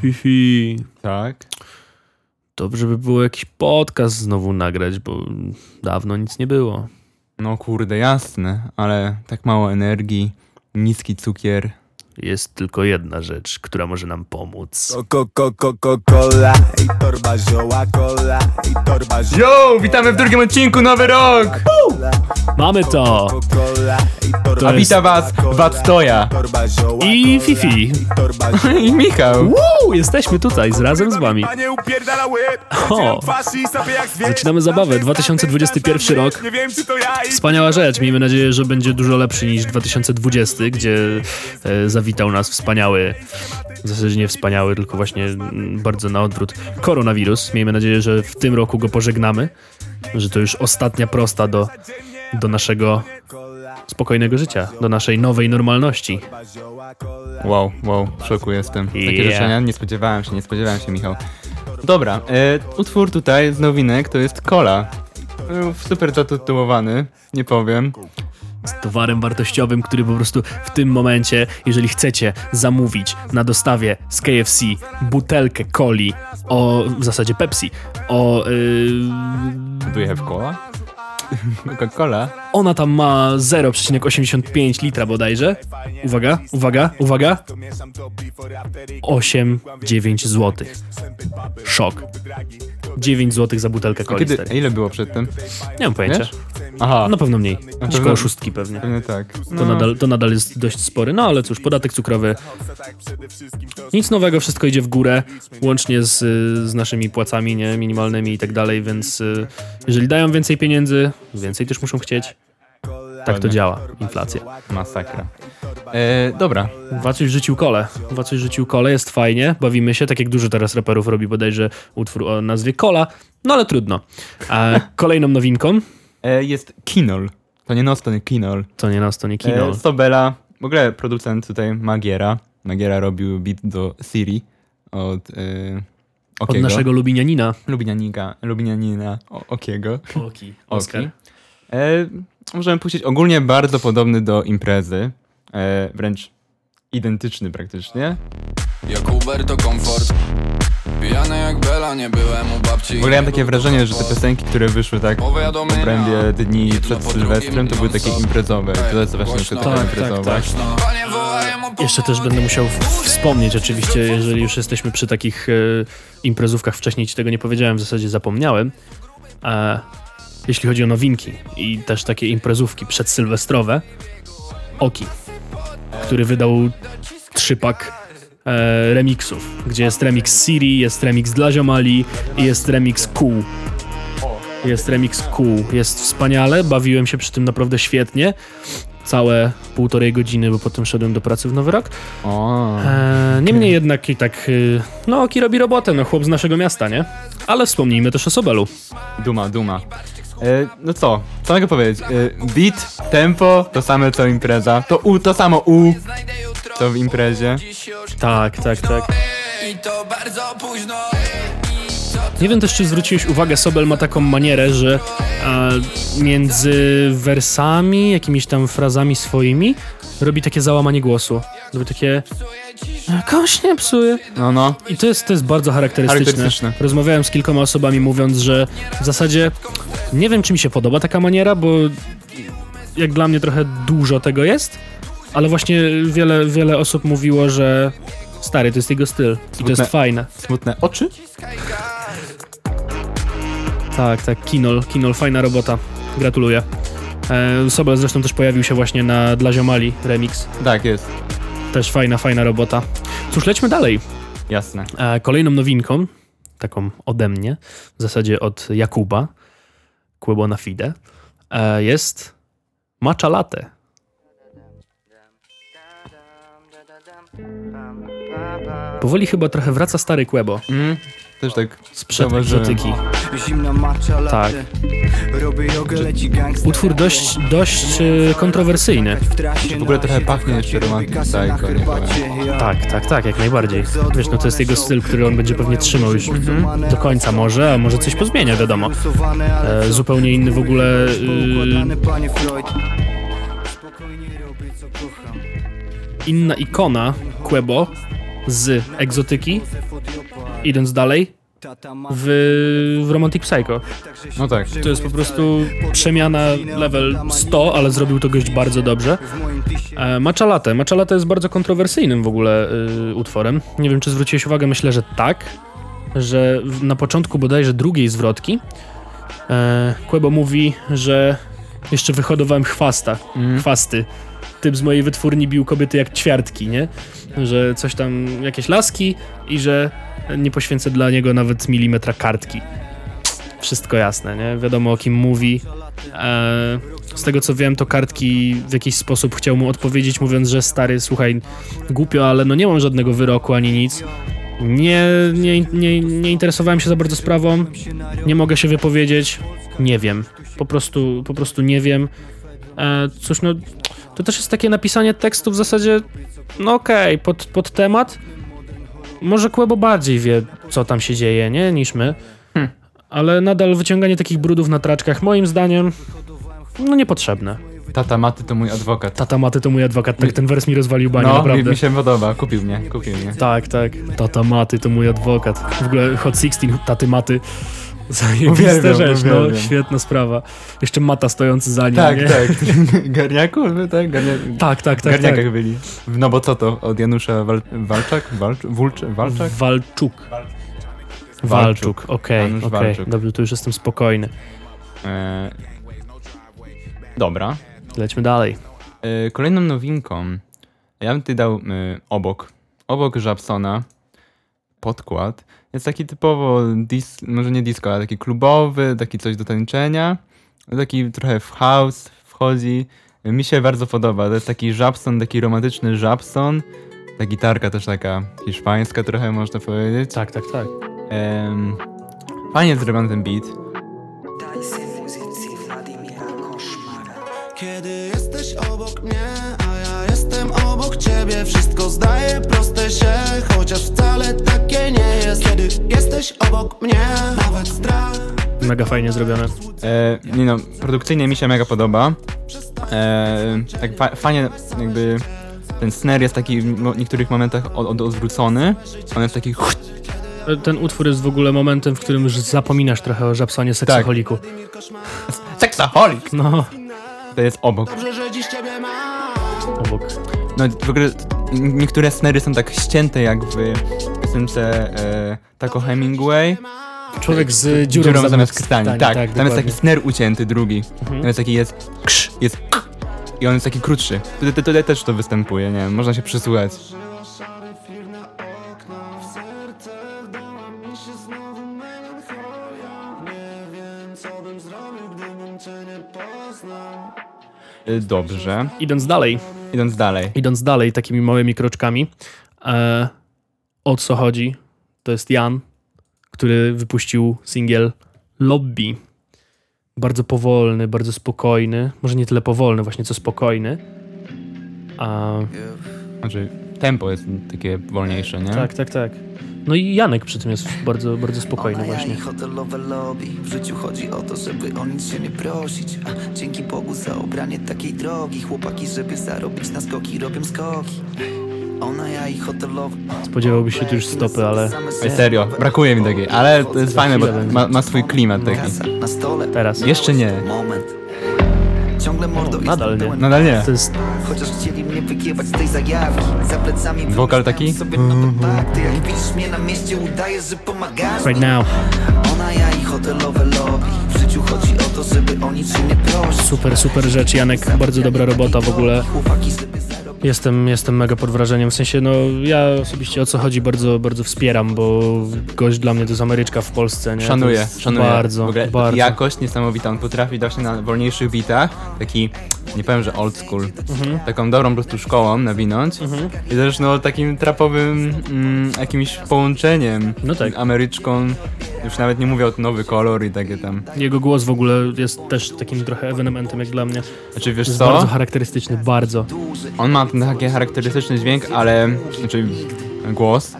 Fifi. Tak. Dobrze by było jakiś podcast znowu nagrać, bo dawno nic nie było. No kurde, jasne, ale tak mało energii, niski cukier. Jest tylko jedna rzecz, która może nam pomóc. Coca-Cola i torba zioła cola i torba zioła Yo, witamy w drugim odcinku, nowy rok! Mamy to! torba A wita was zioła I Fifi. i Michał. Woo, jesteśmy tutaj z razem z wami. O, zaczynamy zabawę. 2021 rok. To Wspaniała rzecz. Miejmy nadzieję, że będzie dużo lepszy niż 2020, gdzie e, zawitał nas wspaniały, w zasadzie nie wspaniały, tylko właśnie mm, bardzo na odwrót, koronawirus. Miejmy nadzieję, że w tym roku go pożegnamy, że to już ostatnia prosta do, do naszego spokojnego życia, do naszej nowej normalności. Wow, wow, w szoku jestem. Takie Yeah. życzenia nie spodziewałem się, nie spodziewałem się, Michał. Dobra, e, utwór tutaj z nowinek to jest Cola. E, super zatytułowany, nie powiem. Z towarem wartościowym, który po prostu w tym momencie, jeżeli chcecie zamówić na dostawie z KFC butelkę coli o, w zasadzie Pepsi, o, yy, Do you have cola? Coca-Cola? ona tam ma 0,85 litra bodajże. Uwaga, uwaga, uwaga. 8-9 zł. Szok. 9 zł za butelkę coli, Kiedy, stary. ile było przedtem? Nie mam pojęcia. Wiesz? Aha, Na pewno mniej. Gdzieś pewno- koło szóstki pewnie. pewnie tak. To, No, nadal, to nadal jest dość spory, no ale cóż, podatek cukrowy. Nic nowego, wszystko idzie w górę, łącznie z, z naszymi płacami nie, minimalnymi i tak dalej, więc y, jeżeli dają więcej pieniędzy, więcej też muszą chcieć. Tak to działa, inflacja. Masakra. E, dobra, Wacuś rzucił kole. Wacuś rzucił kole, jest fajnie, bawimy się, tak jak dużo teraz raperów robi bodajże utwór o nazwie Kola, no ale trudno. A kolejną nowinką, e, jest Kinol. To nie nos, to nie Kinol. to nie nas, to nie kino. E, Sobela, w ogóle producent tutaj Magiera. Magiera robił beat do Siri od e, Od Okiego. naszego Lubinianina. Lubinianika, Lubinianina o, Okiego. Oki, Oskar. Oki. E, możemy puścić ogólnie bardzo podobny do imprezy. E, wręcz identyczny praktycznie. Jak Uber to komfort Pijany jak Bela, nie byłem u babci W ogóle ja mam takie wrażenie, że te piosenki, które wyszły tak w obrębie dni przed Sylwestrem, to były takie imprezowe. To jest właśnie Głośno. te takie Tak, tak, imprezowe. tak. Wołają o Jeszcze też będę musiał wspomnieć, oczywiście, jeżeli już jesteśmy przy takich e, imprezówkach, wcześniej ci tego nie powiedziałem, w zasadzie zapomniałem. E, jeśli chodzi o nowinki i też takie imprezówki przedsylwestrowe, Oki, który wydał trzypak e, remixów, gdzie jest remix Siri, jest remix dla Ziomali i jest remix Cool. Jest remix Cool, jest wspaniale, bawiłem się przy tym naprawdę świetnie. Całe półtorej godziny, bo potem szedłem do pracy w Nowy Rok. O, E, niemniej jednak i tak, y, no Oki robi robotę, no chłop z naszego miasta, nie? Ale wspomnijmy też o Sobelu. duma, duma. E, no co, co mogę powiedzieć? E, beat, tempo, to same co impreza. To U, to samo U, co w imprezie. Tak, tak, tak. I to bardzo późno Nie wiem też, czy zwróciłeś uwagę, Sobel ma taką manierę, że e, między wersami, jakimiś tam frazami swoimi, robi takie załamanie głosu. Robi takie... "E, Koś nie psuje. No, no. I to jest, to jest bardzo charakterystyczne. Charakterystyczne. Rozmawiałem z kilkoma osobami, mówiąc, że w zasadzie nie wiem, czy mi się podoba taka maniera, bo jak dla mnie trochę dużo tego jest, ale właśnie wiele, wiele osób mówiło, że stary, to jest jego styl i to Smutne. jest fajne. Smutne oczy? Tak, tak, Kinol, Kinol, fajna robota. Gratuluję. E, Sobel zresztą też pojawił się właśnie na Dla Ziomali remix. Tak, jest. Też fajna, fajna robota. Cóż, lećmy dalej. Jasne. E, Kolejną nowinką, taką ode mnie, w zasadzie od Jakuba, Quebo na Fide, e, jest Matcha Latte. Powoli chyba trochę wraca stary Quebo Mm, też tak sprzed egzotyki. Zimna matcha. Tak. Robię jogę, leci gangster Utwór dość, dość e, kontrowersyjny. w ogóle trochę pachnie jeszcze robi Romantic kasę na Psycho, nie herbacie, ja. Tak, tak, tak, jak najbardziej. Wiesz, no to jest jego styl, który on będzie pewnie trzymał już do końca może, a może coś pozmienia, wiadomo. E, zupełnie inny w ogóle... Y, panie Floyd. Spokojnie robię co kocham. inna ikona Quebo z egzotyki, idąc dalej, w, w Romantic Psycho. No tak. To jest po prostu przemiana level 100, ale zrobił to gość bardzo dobrze. E. Matcha Latte jest bardzo kontrowersyjnym w ogóle y, utworem. Nie wiem, czy zwróciłeś uwagę, myślę, że tak, że na początku bodajże drugiej zwrotki e, Quebo mówi, że jeszcze wyhodowałem chwasta, Mm. chwasty. Typ z mojej wytwórni bił kobiety jak ćwiartki, nie? Że coś tam, jakieś laski i że nie poświęcę dla niego nawet milimetra kartki. Wszystko jasne, nie? Wiadomo o kim mówi. E, z tego co wiem, to kartki w jakiś sposób chciał mu odpowiedzieć, mówiąc, że stary, słuchaj, głupio, ale no nie mam żadnego wyroku ani nic. Nie, nie, nie, nie interesowałem się za bardzo sprawą, nie mogę się wypowiedzieć, nie wiem. Po prostu, po prostu nie wiem. E, cóż, no, to też jest takie napisanie tekstu w zasadzie, no okej, pod, pod temat. Może Kłebo bardziej wie, co tam się dzieje, nie, niż my. Hmm. Ale nadal wyciąganie takich brudów na traczkach, moim zdaniem, no niepotrzebne. Tata Maty to mój adwokat. Tata Maty to mój adwokat, tak ten wers mi rozwalił banie, No, mi, naprawdę. mi się podoba. Kupił mnie, kupił mnie. Tak, tak. Tata Maty to mój adwokat. W ogóle Hot 16, taty Maty. Zajebista Uwielbiam, rzecz, no, uwielbiam. świetna sprawa. Jeszcze Mata stojący za nim, Tak, nie? tak. Garniaku? Tak? Garnia... tak, tak, tak, garniakach tak. byli. No bo co to? Od Janusza Wal... Walczak? Walcz... Wulcz... Walczak? Walczuk. Walczuk. Okej, okej. Walczuk. Dobrze, tu już jestem spokojny. E... Dobra. Lećmy dalej. E, kolejną nowinką ja bym tutaj dał e, obok. Obok Żabsona podkład jest taki typowo dis, może nie disco, ale taki klubowy, taki coś do tańczenia. Taki trochę w house wchodzi. Mi się bardzo podoba. To jest taki Żabson, taki romantyczny Żabson. Ta gitarka też taka hiszpańska trochę można powiedzieć. Tak, tak, tak. Em, fajnie zrobiony ten beat. Obok ciebie Wszystko zdaje proste się, chociaż wcale takie nie jest Kiedy jesteś obok mnie, nawet strach Mega fajnie zrobione. E, nie no, produkcyjnie mi się mega podoba. E, tak fa fajnie jakby ten snare jest taki w niektórych momentach od, od, odwrócony. On jest taki Ten utwór jest w ogóle momentem, w którym już zapominasz trochę o Żabsonie seksoholiku. seksaholik. No, To jest obok. Dobrze, że dziś. No w ogóle niektóre snary są tak ścięte jak w piosence e, Taco Hemingway. Człowiek z dziurą, Dziurą zamiast krtani. krtani. Tak, tam jest taki snare ucięty, drugi. Mhm. Tam jest taki jest krz, jest k i on jest taki krótszy. Tutaj, tutaj też to występuje, nie wiem, można się przysłuchać. Dobrze. Idąc dalej, Idąc dalej. idąc dalej takimi małymi kroczkami, e, o co chodzi? To jest Jan, który wypuścił singiel Lobby. Bardzo powolny, bardzo spokojny. Może nie tyle powolny, właśnie co spokojny. A, Znaczy, tempo jest takie wolniejsze, nie? tak, tak, tak. No i Janek przy tym jest bardzo, bardzo spokojny Ona, ja właśnie. i hotelowe lobby W życiu chodzi o to, żeby o nic się nie prosić A dzięki Bogu za obranie takiej drogi Chłopaki, żeby zarobić na skoki, robią skoki Ona, ja i hotelowe Spodziewałbyś się tu już stopy, ale Ej, serio, brakuje mi takiej, ale to jest fajne, bo ma, ma swój klimat taki. Kasa na stole teraz. Jeszcze nie. Moment Ciągle mordo nadal jestem nie. Nadal nie. To jest Chociaż chcieli mnie z tej zajawki Za plecami Wokal taki? sobie nowe pakty Jak widzisz mnie na mieście udajesz, że pomagasz right now. Ona, ja i hotelowe lobby W życiu chodzi o to, żeby o niczym nie prosić Super, super rzecz, Janek. Bardzo dobra robota w ogóle. Jestem, jestem mega pod wrażeniem. W sensie, no ja osobiście o co chodzi bardzo, bardzo wspieram, bo gość dla mnie to jest Ameryczka w Polsce. Nie? Szanuję, szanuję. Bardzo, w ogóle bardzo. Jakość niesamowita. On potrafi właśnie na wolniejszych bitach, taki, nie powiem, że old school, taką dobrą po prostu szkołą nawinąć. I też no takim trapowym mm, jakimś połączeniem. No tak. Ameryczką. Już nawet nie mówię o nowy kolor i takie tam. Jego głos w ogóle jest też takim trochę ewenementem jak dla mnie. Znaczy wiesz Jest co? bardzo charakterystyczny, bardzo. On ma ten taki charakterystyczny dźwięk, ale. Znaczy głos.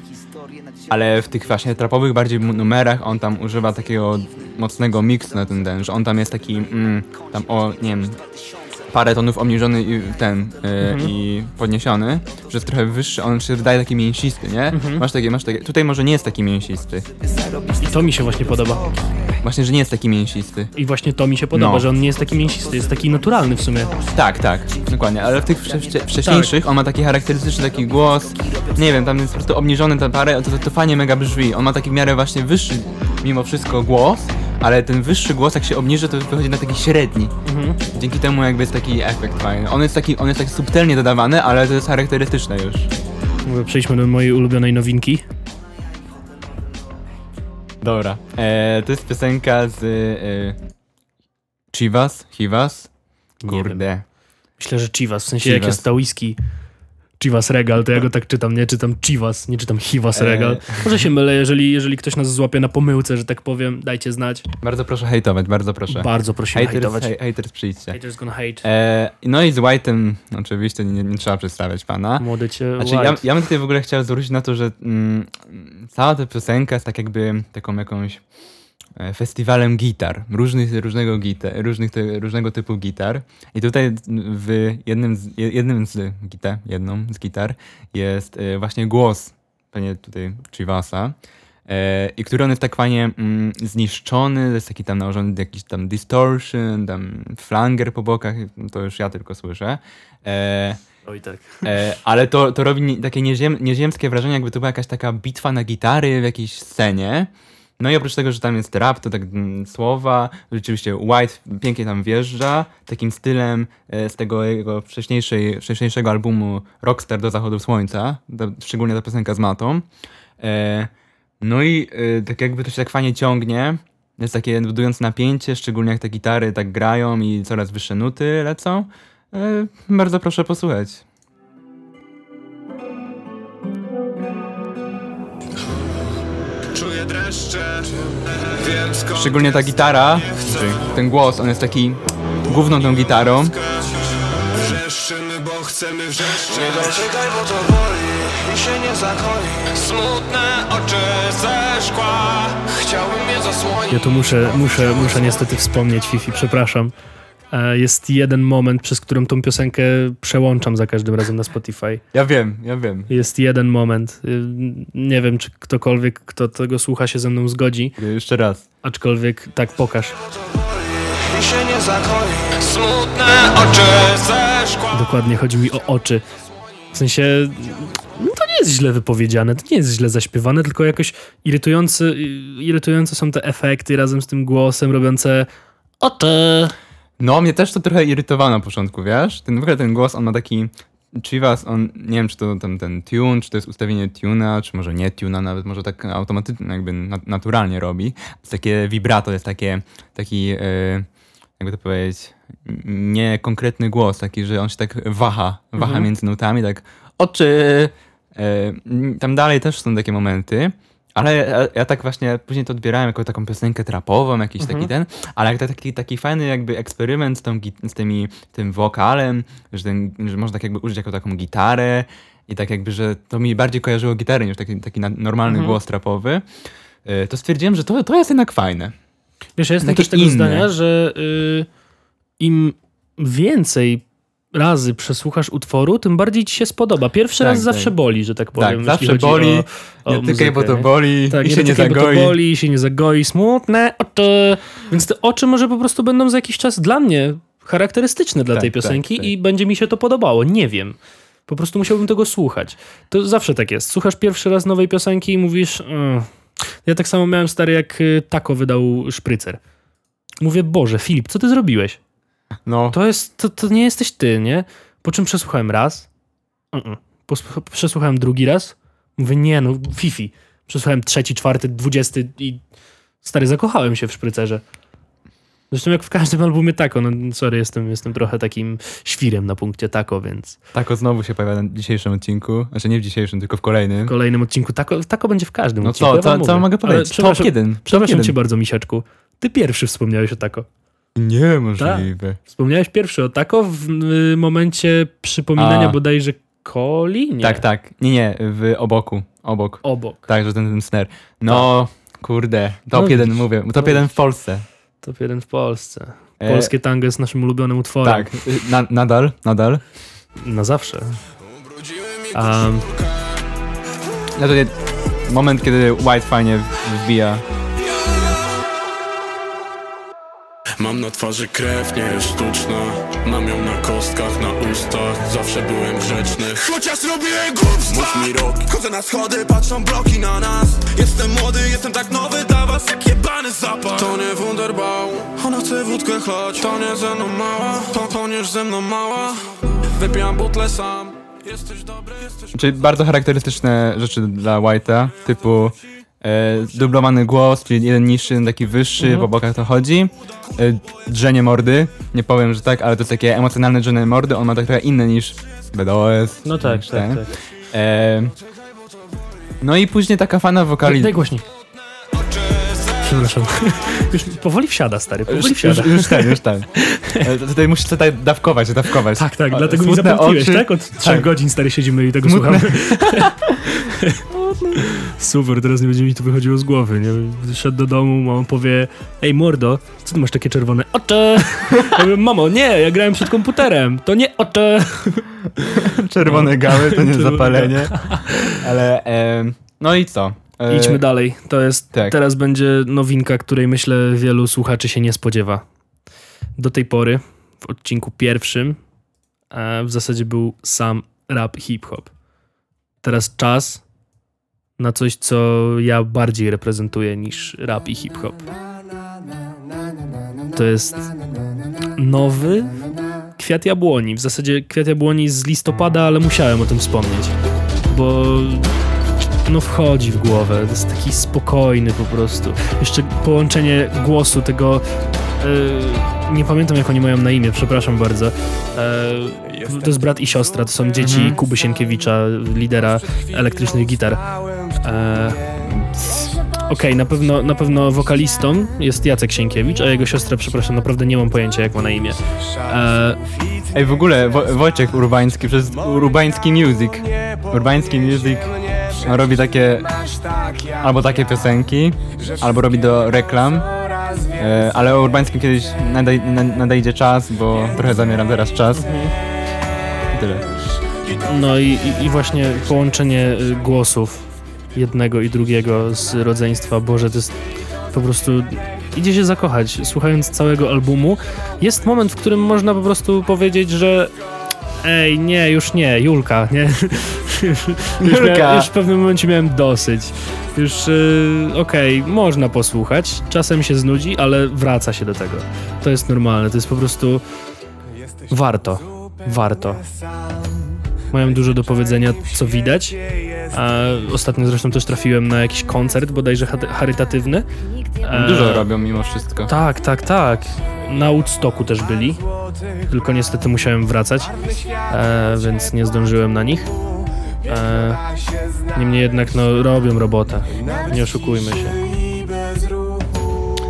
Ale w tych właśnie trapowych bardziej mu- numerach on tam używa takiego mocnego miksu na ten den, że on tam jest taki, mm, tam o, nie wiem, parę tonów obniżony i ten e, Mhm. i podniesiony, że jest trochę wyższy, on się wydaje taki mięsisty, nie? Mhm. Masz takie, masz takie, tutaj może nie jest taki mięsisty. I to mi się właśnie podoba. Właśnie, że nie jest taki mięsisty. I właśnie to mi się podoba, No. że on nie jest taki mięsisty, jest taki naturalny w sumie. Tak, tak, dokładnie, ale w tych wcze- wcze- wcześniejszych Tak. on ma taki charakterystyczny taki głos, nie wiem, tam jest po prostu obniżony ta parę, to, to, to fajnie mega brzmi. On ma taki w miarę właśnie wyższy mimo wszystko głos, ale ten wyższy głos jak się obniży, to wychodzi na taki średni. Mhm. Dzięki temu jakby jest taki efekt fajny. On jest taki, on jest tak subtelnie dodawany, ale to jest charakterystyczne już. Mówię, Przejdźmy do mojej ulubionej nowinki. Dobra. E, to jest piosenka z e, Chivas, Chivas. Nie Kurde. Myślę, że Chivas, w sensie jak Chivas. jest ta whisky Chivas Regal, to ja go tak czytam, nie czytam Chivas, nie czytam Chivas Eee. Regal. Może się mylę, jeżeli, jeżeli ktoś nas złapie na pomyłce, że tak powiem, dajcie znać. Bardzo proszę hejtować, bardzo proszę. Bardzo prosimy haters, hejtować. hej, haters przyjdźcie. Haters gonna hate. E, no i z White'em oczywiście nie, nie trzeba przedstawiać pana. Młody cię Znaczy, white. ja, ja bym tutaj w ogóle chciał zwrócić na to, że mm, cała ta piosenka jest tak jakby taką jakąś festiwalem gitar, różnych, różnego, gitar, różnych te, różnego typu gitar. I tutaj w jednym z, jednym z gitar, jedną z gitar jest e, właśnie głos, pewnie tutaj Chivasa, e, i który on jest tak fajnie mm, zniszczony, jest taki tam nałożony jakiś tam distortion, tam flanger po bokach, to już ja tylko słyszę. E, Oj tak. E, ale to, to robi takie nieziem, nieziemskie wrażenie, jakby to była jakaś taka bitwa na gitary w jakiejś scenie. No i oprócz tego, że tam jest rap, to tak mm, słowa, rzeczywiście White pięknie tam wjeżdża, takim stylem e, z tego jego wcześniejszej, wcześniejszego albumu Rockstar do zachodu słońca, ta, szczególnie ta piosenka z Matą. E, no i e, tak jakby to się tak fajnie ciągnie, jest takie budujące napięcie, szczególnie jak te gitary tak grają i coraz wyższe nuty lecą. E, bardzo proszę posłuchać. Szczególnie ta gitara, ten głos, on jest taki główną tą gitarą. Wrzeszczymy, bo chcemy wrzeszczeć. Nie dotykaj, bo to boli i się nie zakoi. Smutne oczy ze szkła. Chciałbym je zasłonić. Ja tu muszę, muszę, muszę niestety wspomnieć, Fifi, przepraszam. E, Jest jeden moment, przez którym tą piosenkę przełączam za każdym razem na Spotify. Ja wiem, ja wiem. Jest jeden moment. Y, Nie wiem, czy ktokolwiek, kto tego słucha, się ze mną zgodzi, Jeszcze raz. aczkolwiek tak pokaż. Dokładnie chodzi mi o oczy. W sensie, no to nie jest źle wypowiedziane, to nie jest źle zaśpiewane, tylko jakoś irytujący, irytujące są te efekty razem z tym głosem robiące oczy. No, mnie też to trochę irytowało na początku, wiesz? Ten, w ogóle ten głos, on ma taki... Chivas, on, nie wiem, czy to ten, ten tune, czy to jest ustawienie tuna, czy może nie tuna, nawet może tak automatycznie, jakby nat- naturalnie robi. Jest takie vibrato, jest takie, taki, e, jakby to powiedzieć, nie konkretny głos, taki, że on się tak waha, waha Mhm. między nutami, tak oczy. M, tam dalej też są takie momenty. Ale ja, ja tak właśnie później to odbierałem jako taką piosenkę trapową, jakiś Mhm. taki ten, ale jak taki, taki fajny jakby eksperyment z, tą, z tymi, tym wokalem, że, ten, że można tak jakby użyć jako taką gitarę i tak jakby, że to mi bardziej kojarzyło gitary niż taki, taki normalny Mhm. głos trapowy, e, to stwierdziłem, że to, to jest jednak fajne. Wiesz, ja jestem Takie też tego inne. zdania, że y, im więcej razy przesłuchasz utworu, tym bardziej ci się spodoba. Pierwszy Tak, raz tak. zawsze boli, że tak powiem. tak, zawsze boli, o, o nie muzykę, tykaj, bo to nie? boli Tak, i się nie dotykaj, bo zagoi. to boli, i się nie zagoi, smutne oczy. Więc te oczy może po prostu będą za jakiś czas dla mnie charakterystyczne dla Tak, tej tak, piosenki tak. i będzie mi się to podobało. Nie wiem. Po prostu musiałbym tego słuchać. To zawsze tak jest. Słuchasz pierwszy raz nowej piosenki i mówisz... "Mm". Ja tak samo miałem stary, jak y, Tako wydał szprycer. Mówię, Boże, Filip, co ty zrobiłeś? No, To jest, to, to nie jesteś ty, nie? Po czym przesłuchałem raz. Mm-mm. Przesłuchałem drugi raz. Mówię, nie no, Fifi. Przesłuchałem trzeci, czwarty, dwudziesty i stary, zakochałem się w szprycerze. Zresztą jak w każdym albumie Tako, no sorry, jestem, jestem trochę takim świrem na punkcie Tako, więc Tako znowu się pojawia na dzisiejszym odcinku, znaczy nie w dzisiejszym, tylko w kolejnym. w kolejnym odcinku Tako, tako będzie w każdym No odcinku. co, ja co, co mogę Ale powiedzieć? Top Przepraszam, 1. Top przepraszam 1. cię bardzo, Misiaczku. Ty pierwszy wspomniałeś o Tako. Niemożliwe. Wspomniałeś pierwszy o Tako w y, momencie przypominania A. bodajże Coli? Nie. Tak, tak. Nie, nie, w oboku. Obok. Obok. Tak, że ten, ten snare. No, kurde. Top No jeden mówię. Top No jeden w Polsce. Top jeden w Polsce. E, Polskie tango jest naszym ulubionym utworem. Tak, y, na, nadal, nadal. Na zawsze. Um, Ja tutaj moment, kiedy White fajnie wbija. Mam na twarzy krew, nie jest sztuczna. Mam ją na kostkach, na ustach. Zawsze byłem grzeczny. Chociaż robiłem głupstwa. Mów mi rok, chodzę na schody, patrzą bloki na nas. Jestem młody, jestem tak nowy dla was Jak jebany zapach. To nie Wunderbau. Ona chce wódkę chlać. To nie ze mną mała. To, to nie ze mną mała. Wypijam butle sam. Jesteś dobry, jesteś Czyli bardzo charakterystyczne rzeczy dla White'a, typu e, dublowany głos, czyli jeden niższy, taki wyższy, po bokach to chodzi. E, drzenie mordy, nie powiem, że tak, ale to jest takie emocjonalne drzenie mordy, on ma tak trochę inne niż BDOS. no tak, niż tak, ten. tak. E, no i później taka fana wokali... Daj głośniej. Przepraszam. Już powoli wsiada, stary, powoli Już, wsiada. już, już tak, już tak. E, to Tutaj musisz tutaj dawkować, dawkować. Tak, tak, dlatego mi smutne oczy. tak? Od trzech Tak. godzin, stary, siedzimy i tego Smutne. słuchamy. Super, teraz nie będzie mi to wychodziło z głowy, nie? Szedł do domu, mama powie, ej mordo, co ty masz takie czerwone oczy? Ja mówię, mamo, nie, ja grałem przed komputerem, to nie oczy. Czerwone gały, to nie Czerwone zapalenie. Ale, e, no i co? E, Idźmy dalej, to jest, tak. teraz będzie nowinka, której myślę wielu słuchaczy się nie spodziewa. Do tej pory, w odcinku pierwszym, e, w zasadzie był sam rap hip-hop. Teraz czas na coś, co ja bardziej reprezentuję niż rap i hip-hop. To jest nowy Kwiat Jabłoni. W zasadzie Kwiat Jabłoni z listopada, ale musiałem o tym wspomnieć, bo no wchodzi w głowę. To jest taki spokojny po prostu. Jeszcze połączenie głosu tego. e, nie pamiętam jak oni mają na imię, przepraszam bardzo. E, to jest brat i siostra, to są dzieci Mhm. Kuby Sienkiewicza, lidera elektrycznych gitar. E, Okej, na, pewno, na pewno wokalistą jest Jacek Sienkiewicz, a jego siostra, przepraszam, naprawdę nie mam pojęcia jak ma na imię. E, Ej, w ogóle Wo Wojciech Urbański przez Urbański Music. Urbański Music robi takie albo takie piosenki, albo robi do reklam. E, ale o Urbańskim kiedyś nadej na- nadejdzie czas, bo trochę zamieram teraz czas. I tyle. No i, i, i właśnie połączenie y, głosów jednego i drugiego z rodzeństwa, Boże, to jest po prostu... Idzie się zakochać. Słuchając całego albumu, jest moment, w którym można po prostu powiedzieć, że ej, nie, już nie, Julka, nie? już, Julka. Miałem, już w pewnym momencie miałem dosyć. Już, y, okej, można posłuchać, czasem się znudzi, ale wraca się do tego. To jest normalne, to jest po prostu... Warto, warto mają dużo do powiedzenia, co widać. Ostatnio zresztą też trafiłem na jakiś koncert, bodajże cha- charytatywny. E, Dużo robią mimo wszystko. Tak, tak, tak. Na Woodstocku też byli, tylko niestety musiałem wracać, e, więc nie zdążyłem na nich. E, niemniej jednak no, robią robotę, nie oszukujmy się.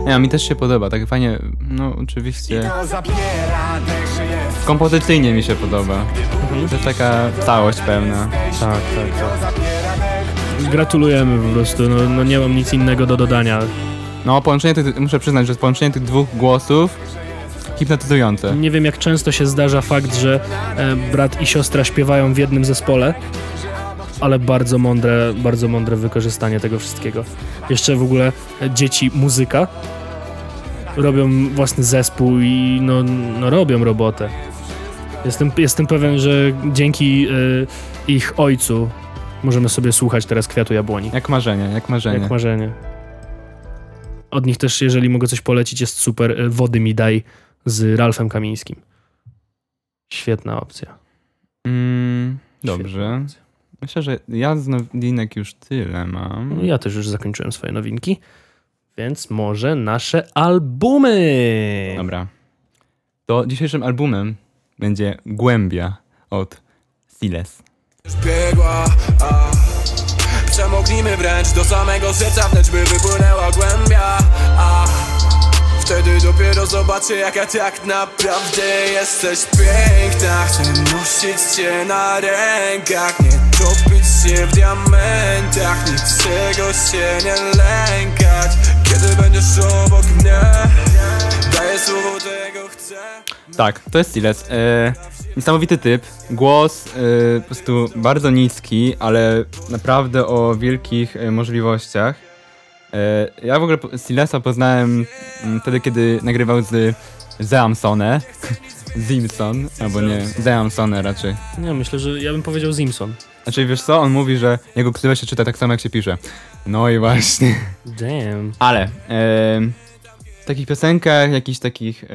Nie, mi też się podoba, tak fajnie, no oczywiście. Kompozycyjnie mi się podoba. To jest taka całość pełna. Tak, tak, tak. Gratulujemy po prostu, no, no nie mam nic innego do dodania. No, połączenie tych, muszę przyznać, że połączenie tych dwóch głosów hipnotyzujące. Nie wiem, jak często się zdarza fakt, że e, brat i siostra śpiewają w jednym zespole, ale bardzo mądre, bardzo mądre wykorzystanie tego wszystkiego. Jeszcze w ogóle e, dzieci muzyka robią własny zespół i no, no robią robotę. Jestem, jestem pewien, że dzięki e, ich ojcu możemy sobie słuchać teraz Kwiatu Jabłoni. Jak marzenie, jak marzenie. Jak marzenie. Od nich też, jeżeli mogę coś polecić, jest super e, Wody mi daj z Ralfem Kamińskim. Świetna opcja. Mm, dobrze. opcja. Myślę, że ja z nowinek już tyle mam. No, Ja też już zakończyłem swoje nowinki, więc może nasze albumy. Dobra. To dzisiejszym albumem będzie Głębia od Siles. Biegła a Przemoglimy wręcz do samego serca Wnętrz by wypłynęła głębia a Wtedy dopiero zobaczę jaka tak naprawdę jesteś piękna. Chcę nosić cię na rękach Nie topić się w diamentach Niczego się nie lękać. Kiedy będziesz obok mnie Tak, to jest Siles. E, niesamowity typ. Głos e, po prostu bardzo niski, ale naprawdę o wielkich e, możliwościach. E, ja w ogóle Silesa poznałem mm, wtedy, kiedy nagrywał z Zeamsone. Zimson, albo nie, Zeamsone raczej. Nie, myślę, że ja bym powiedział Zimson. Znaczy wiesz co, on mówi, że jego ksywę się czyta tak samo jak się pisze. No i właśnie. Damn. Ale e, takich piosenkach, jakichś takich e,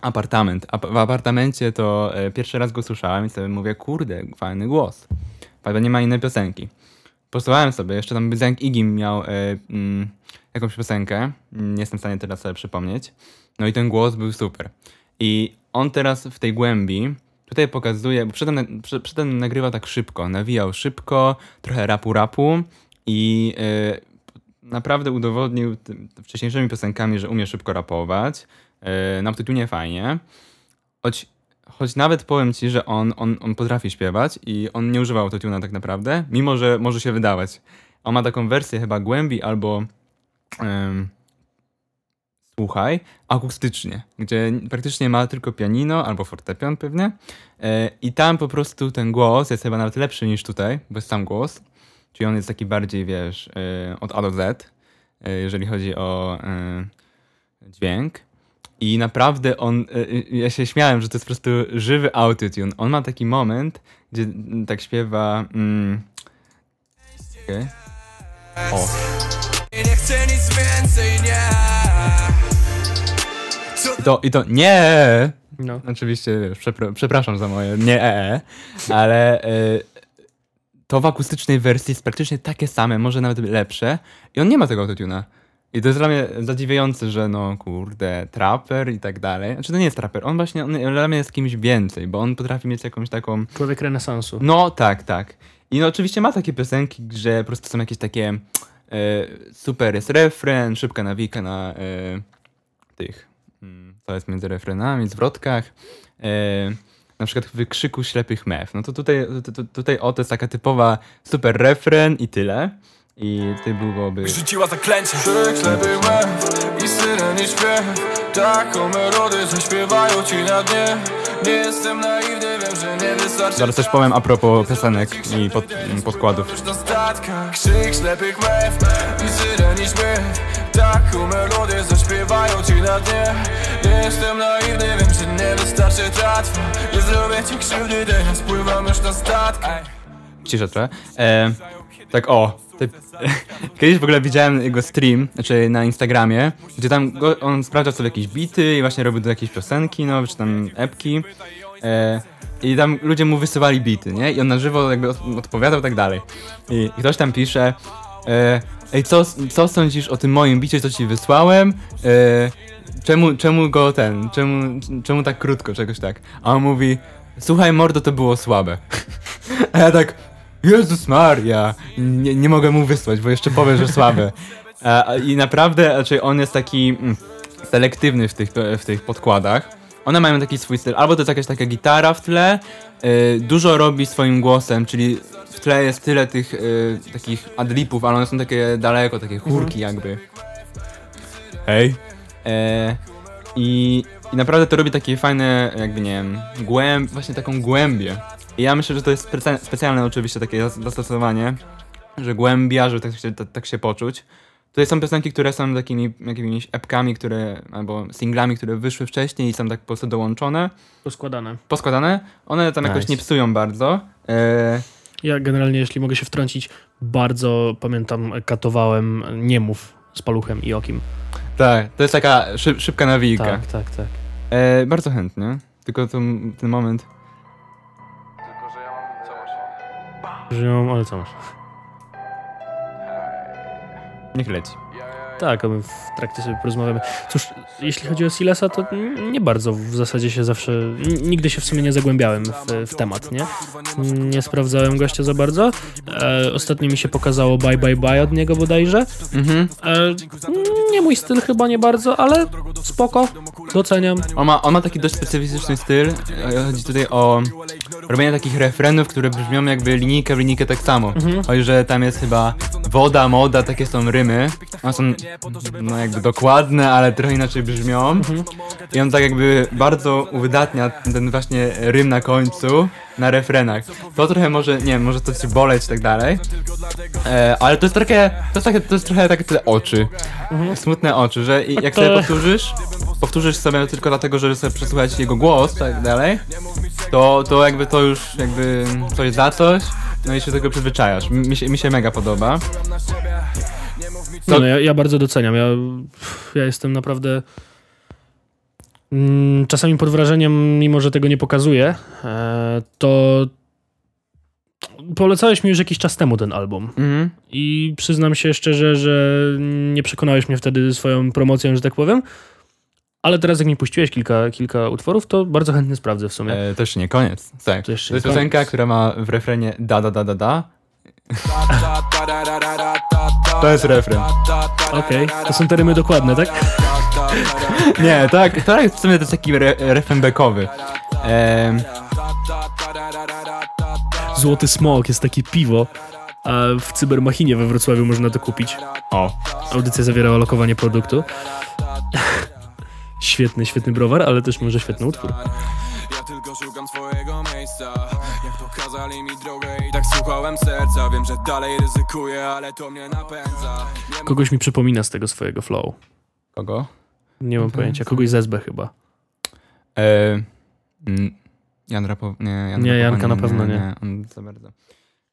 apartament. A w apartamencie to e, pierwszy raz go słyszałem i sobie mówię, kurde, fajny głos. Prawda, nie ma innej piosenki. Posłuchałem sobie, jeszcze tam Zenk Igim miał e, mm, jakąś piosenkę, nie jestem w stanie teraz sobie przypomnieć. No i ten głos był super. I on teraz w tej głębi, tutaj pokazuje, bo przedtem, prze- przedtem nagrywał tak szybko, nawijał szybko, trochę rapu rapu i naprawdę udowodnił tym, wcześniejszymi piosenkami, że umie szybko rapować. Yy, na autotune fajnie. Choć, choć nawet powiem ci, że on, on, on potrafi śpiewać i on nie używa autotuna tak naprawdę, mimo że może się wydawać. On ma taką wersję chyba głębi albo em, słuchaj, akustycznie, gdzie praktycznie ma tylko pianino albo fortepian pewnie. E, I tam po prostu ten głos jest chyba nawet lepszy niż tutaj, bo jest sam głos. Czyli on jest taki bardziej, wiesz, y, od A do Z, y, jeżeli chodzi o y, dźwięk. I naprawdę on, ja się śmiałem, że to jest po prostu żywy autotune. On ma taki moment, gdzie tak śpiewa... Mm, okej. O. I nie chcę nic więcej, nie To, I to nie! No. Oczywiście, wiesz, przepra- przepraszam za moje nie ale y, to w akustycznej wersji jest praktycznie takie same, może nawet lepsze i on nie ma tego autotuna. I to jest dla mnie zadziwiające, że no kurde, trapper i tak dalej. Znaczy to nie jest trapper, on właśnie, on dla mnie jest kimś więcej, bo on potrafi mieć jakąś taką Człowiek renesansu. no tak, tak. I no oczywiście ma takie piosenki, że po prostu są jakieś takie e, super jest refren, szybka nawika na e, tych, mm, co jest między refrenami, zwrotkach. E, na przykład wykrzyku ślepych mew. No to tutaj, to, tutaj o, to jest taka typowa super refren i tyle. I tutaj byłoby... Rzuciła zaklęcie Szereg ślepych mew i syren i śpiew Taką melodię zaśpiewają ci na dnie Nie jestem naiwny, Zaraz coś powiem a propos piosenek i pod, podkładów. Krzyk ślepych mew i Taką melodię zaśpiewają ci na dnie Nie jestem naiwny, wiem, że nie wystarczy tratwa Nie zrobię ci krzywdy, teraz pływam już na statkach Ciszę trochę. E, tak o. Ty, kiedyś w ogóle widziałem jego stream, znaczy na Instagramie, gdzie tam go, on sprawdzał sobie jakieś bity i właśnie robił do jakieś piosenki, no, czy tam epki. E, I tam ludzie mu wysyłali bity, nie? I on na żywo jakby od, odpowiadał i tak dalej. I, ktoś tam pisze, e, ej, co, co sądzisz o tym moim bicie, co ci wysłałem? E, czemu, czemu go ten, czemu, czemu tak krótko, czegoś tak? A on mówi, słuchaj mordo, to było słabe. A ja tak, Jezus Maria, nie, nie mogę mu wysłać, bo jeszcze powie, że słabe. I naprawdę, raczej on jest taki mm, selektywny w tych, w tych podkładach. One mają taki swój styl, albo to jest jakaś taka gitara w tle, y, dużo robi swoim głosem, czyli w tle jest tyle tych y, takich adlipów, ale one są takie daleko, takie chórki jakby. Hej. E, i, I naprawdę to robi takie fajne, jakby nie wiem, głęb, właśnie taką głębię. I ja myślę, że to jest speca- specjalne oczywiście takie zas- zastosowanie, że głębia, żeby tak się, tak, tak się poczuć. Tutaj są piosenki, które są takimi jakimiś epkami, które, albo singlami, które wyszły wcześniej i są tak po prostu dołączone, Poskładane. poskładane. One tam jakoś Nice. nie psują bardzo. E, Ja generalnie, jeśli mogę się wtrącić, bardzo pamiętam, katowałem Niemów z Paluchem i Okim. tak, to jest taka szyb, szybka nawijka. Tak, tak, tak. E, bardzo chętnie, tylko to, ten moment... Żyją, ale co masz? Niech leci. Tak, w trakcie sobie porozmawiamy. Cóż, jeśli chodzi o Silesa, to nie bardzo w zasadzie się zawsze, nigdy się w sumie nie zagłębiałem w, w temat, nie? Nie sprawdzałem gościa za bardzo. E, ostatnio mi się pokazało Bye Bye Bye od niego bodajże. Mhm. E, nie mój styl chyba nie bardzo, ale spoko, doceniam. On ma, on ma taki dość specyficzny styl. E, Chodzi tutaj o robienie takich refrenów, które brzmią jakby linijkę w linijkę tak samo. Chodzi, że tam jest chyba woda, moda, takie są rymy. One są no jakby dokładne, ale trochę inaczej brzmią. I on tak jakby bardzo uwydatnia ten właśnie rym na końcu na refrenach. To trochę może, nie wiem, może to ci boleć i tak dalej. E, ale to jest trochę, to jest, takie, to jest trochę takie te oczy. Smutne oczy, że i jak sobie powtórzysz, powtórzysz sobie tylko dlatego, żeby sobie przesłuchać jego głos i tak dalej, to, to jakby to już jakby coś za coś, no i się do tego przyzwyczajasz. Mi się, mi się mega podoba. No, no ja, ja bardzo doceniam. Ja, ja jestem naprawdę mm, czasami pod wrażeniem, mimo że tego nie pokazuję, e, to polecałeś mi już jakiś czas temu ten album. Mhm. I przyznam się szczerze, że nie przekonałeś mnie wtedy swoją promocją, że tak powiem. Ale teraz jak mi puściłeś kilka, kilka utworów, to bardzo chętnie sprawdzę w sumie. E, to jeszcze nie koniec. Tak. To To, jest piosenka, która ma w refrenie da da da da da. To jest refren. Okej, to są te rymy dokładne, tak? Nie, tak, tak w sumie to jest taki re, refren backowy. Em, Złoty Smok jest takie piwo, a w Cybermachinie we Wrocławiu można to kupić. o, Audycja zawierała lokowanie produktu. Świetny, świetny browar, ale też może świetny utwór. Ja tylko szukam swojego miejsca Jak pokazali mi drogę słuchałem serca Wiem, że dalej ryzykuję, ale to mnie napędza Kogoś mi przypomina z tego swojego flow. kogo? Nie mam pojęcia, kogoś z SB chyba. E, mm, Jan Rapo... Nie, Jan Nie, Rapowa Janka na pewno nie. nie. On za bardzo.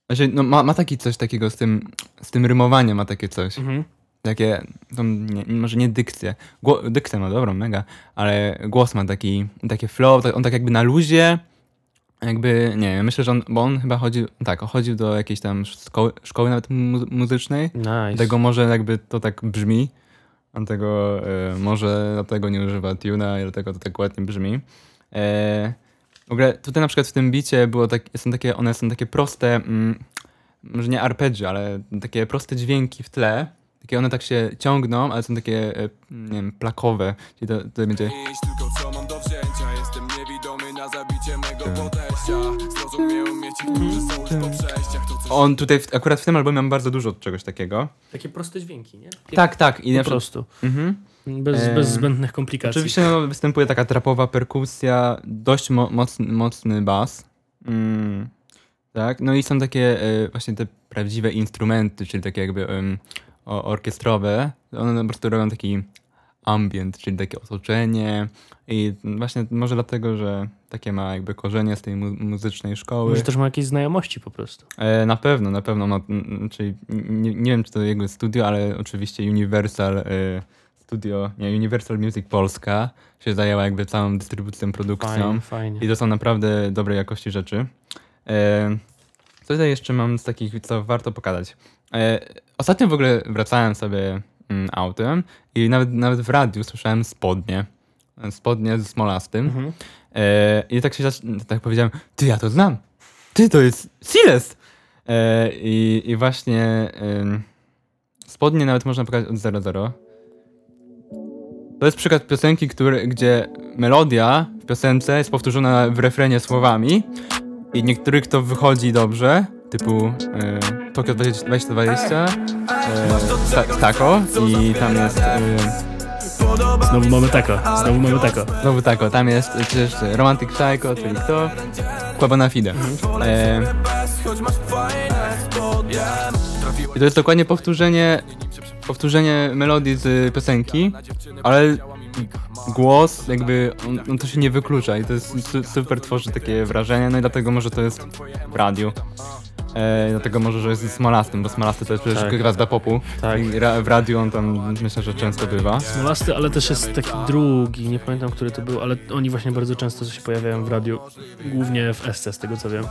Znaczy, no, ma, ma taki coś takiego z tym, z tym rymowaniem, ma takie coś. Mhm. Takie, tą, nie, może nie dykcję. Gło, dykcję ma dobrą, mega, ale głos ma taki, takie flow, tak, on tak jakby na luzie, jakby, nie wiem, myślę, że on, bo on chyba chodził, tak, chodził do jakiejś tam szkoły, szkoły nawet mu, muzycznej, Nice. Dlatego może jakby to tak brzmi. On tego e, może dlatego nie używa tuna i dlatego to tak ładnie brzmi. E, w ogóle tutaj na przykład w tym bicie było tak, są takie, one są takie proste, mm, może nie arpeggio, ale takie proste dźwięki w tle. Takie one tak się ciągną, ale są takie, e, nie wiem, plakowe. Czyli to, to będzie... zabicie mego podejścia Zrozumieją mnie ci, którzy są już po przejściach To coś On tutaj, w, akurat w tym albumie mam bardzo dużo czegoś takiego. Takie proste dźwięki, nie? Tak, tak. I na Po przykład, prostu. mhm. Bez, bez zbędnych komplikacji. Oczywiście no, występuje taka trapowa perkusja, dość mo mocny, mocny bas. Mm, tak, no i są takie e, właśnie te prawdziwe instrumenty, czyli takie jakby em, o, orkiestrowe. One po prostu robią taki ambient, czyli takie otoczenie i właśnie może dlatego, że takie ma jakby korzenie z tej mu muzycznej szkoły. Może też ma jakieś znajomości po prostu. E, na pewno, na pewno. No, m, m, czyli nie, nie wiem, czy to jego studio, ale oczywiście Universal e, Studio, nie, Universal Music Polska się zajęła jakby całą dystrybucją, produkcją. Fajnie, fajnie. I to są naprawdę dobrej jakości rzeczy. E, co tutaj jeszcze mam z takich, co warto pokazać? Ostatnio w ogóle wracałem sobie mm, autem i nawet, nawet w radiu słyszałem spodnie. Spodnie ze Smolastym. Mhm. E, I tak się tak powiedziałem, ty ja to znam. Ty to jest Siles. E, i, I właśnie spodnie nawet można pokazać od 0-0. To jest przykład piosenki, który, gdzie melodia w piosence jest powtórzona w refrenie słowami i niektórych to wychodzi dobrze, typu y, Tokio 20- 2020, y, ta, Tako i tam jest... Y, Znowu mamy tako, znowu mamy tako. Znowu tako, tam jest przecież Romantic Psycho, czyli kto? Kłaba na fide. E, I to jest dokładnie powtórzenie, powtórzenie melodii z piosenki, ale głos jakby, on, on to się nie wyklucza i to jest su- super tworzy takie wrażenie, no i dlatego może to jest w radiu. E, dlatego może, że jest Smolastym, bo Smolasty to jest przecież Tak. gwiazda popu. Tak. I ra, w radiu on tam myślę, że często bywa. Smolasty, ale też jest taki drugi, nie pamiętam, który to był, ale oni właśnie bardzo często się pojawiają w radiu. Głównie w SC, z tego co wiem.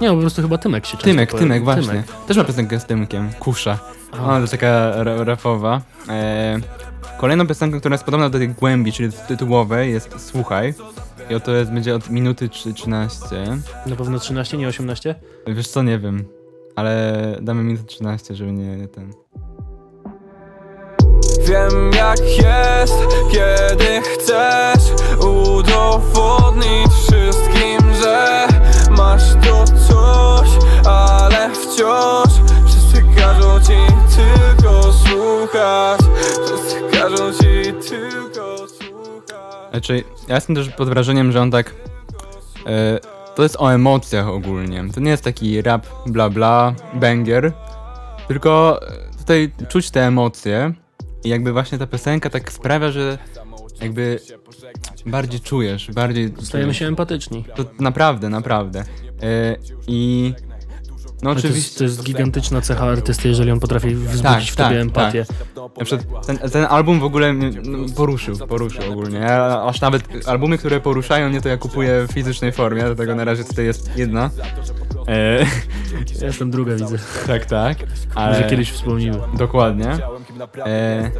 Nie, po prostu chyba Tymek się często Tymek, pojawia. Tymek, właśnie. Też ma piosenkę z Tymkiem, Kusza. Ona to jest taka ra- rapowa. E, kolejną piosenką, która jest podobna do tej głębi, czyli tytułowej, jest Słuchaj. I oto jest, będzie od minuty trzy- 13. Na pewno 13, nie 18? Wiesz co, nie wiem. ale damy minutę 13, żeby nie, nie ten... Wiem jak jest, kiedy chcesz udowodnić wszystkim, że masz to coś, ale wciąż wszyscy każą ci tylko słuchać. Wszyscy każą ci tylko. Znaczy, ja jestem też pod wrażeniem, że on tak. e, to jest o emocjach ogólnie. To nie jest taki rap bla bla, banger. Tylko e, tutaj czuć te emocje. I jakby właśnie ta piosenka tak sprawia, że jakby bardziej czujesz, bardziej. Stajemy się empatyczni. To naprawdę, naprawdę. E, I. No Ale To jest, oczywiście. to jest gigantyczna cecha artysty, jeżeli on potrafi wzbudzić Tak, w tobie tak, empatię. Na przykład ten, ten album w ogóle mnie poruszył, poruszył ogólnie. Ja, aż nawet albumy, które poruszają mnie, to ja kupuję w fizycznej formie, dlatego na razie tutaj jest jedna. E, Ja jestem druga, widzę. tak, tak. Ale Może kiedyś wspomnimy. Dokładnie. E,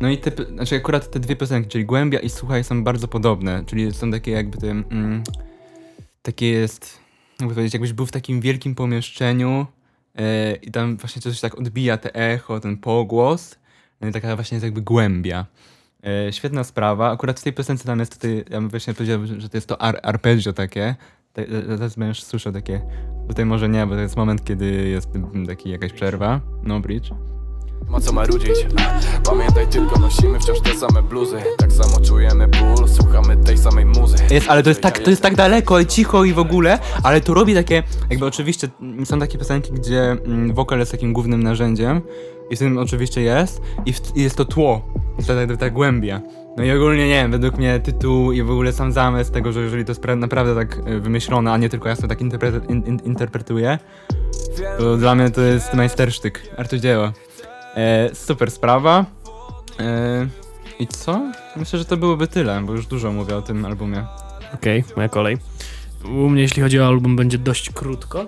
no i te, znaczy akurat te dwie piosenki, czyli Głębia i Słuchaj są bardzo podobne, czyli są takie jakby te, mm, takie jest, jakby powiedzieć, jakbyś był w takim wielkim pomieszczeniu e, i tam właśnie coś tak odbija te echo, ten pogłos, i taka właśnie jest jakby głębia. E, świetna sprawa, akurat w tej piosence tam jest tutaj, ja bym właśnie powiedział, że to jest to ar arpeggio takie, Te- te- teraz będziesz słyszał takie, tutaj może nie, bo to jest moment, kiedy jest taki jakaś przerwa, no bridge. Ma co marudzić Pamiętaj tylko nosimy wciąż te same bluzy Tak samo czujemy ból, słuchamy tej samej muzy Jest, ale to jest tak, to jest tak daleko i cicho i w ogóle, ale to robi takie, jakby oczywiście są takie piosenki, gdzie mm, wokal jest takim głównym narzędziem i w tym oczywiście jest i, w, i jest to tło, jest ta, ta, ta głębia. No i ogólnie nie wiem, według mnie tytuł i w ogóle sam zamysł tego, że jeżeli to jest pra- naprawdę tak e, wymyślone, a nie tylko ja sobie tak interpre- in, in, interpretuję, to dla mnie to jest majstersztyk, arcydzieło. E, super sprawa. E, I co? Myślę, że to byłoby tyle, bo już dużo mówię o tym albumie. Okej, moja kolej. U mnie, jeśli chodzi o album, będzie dość krótko.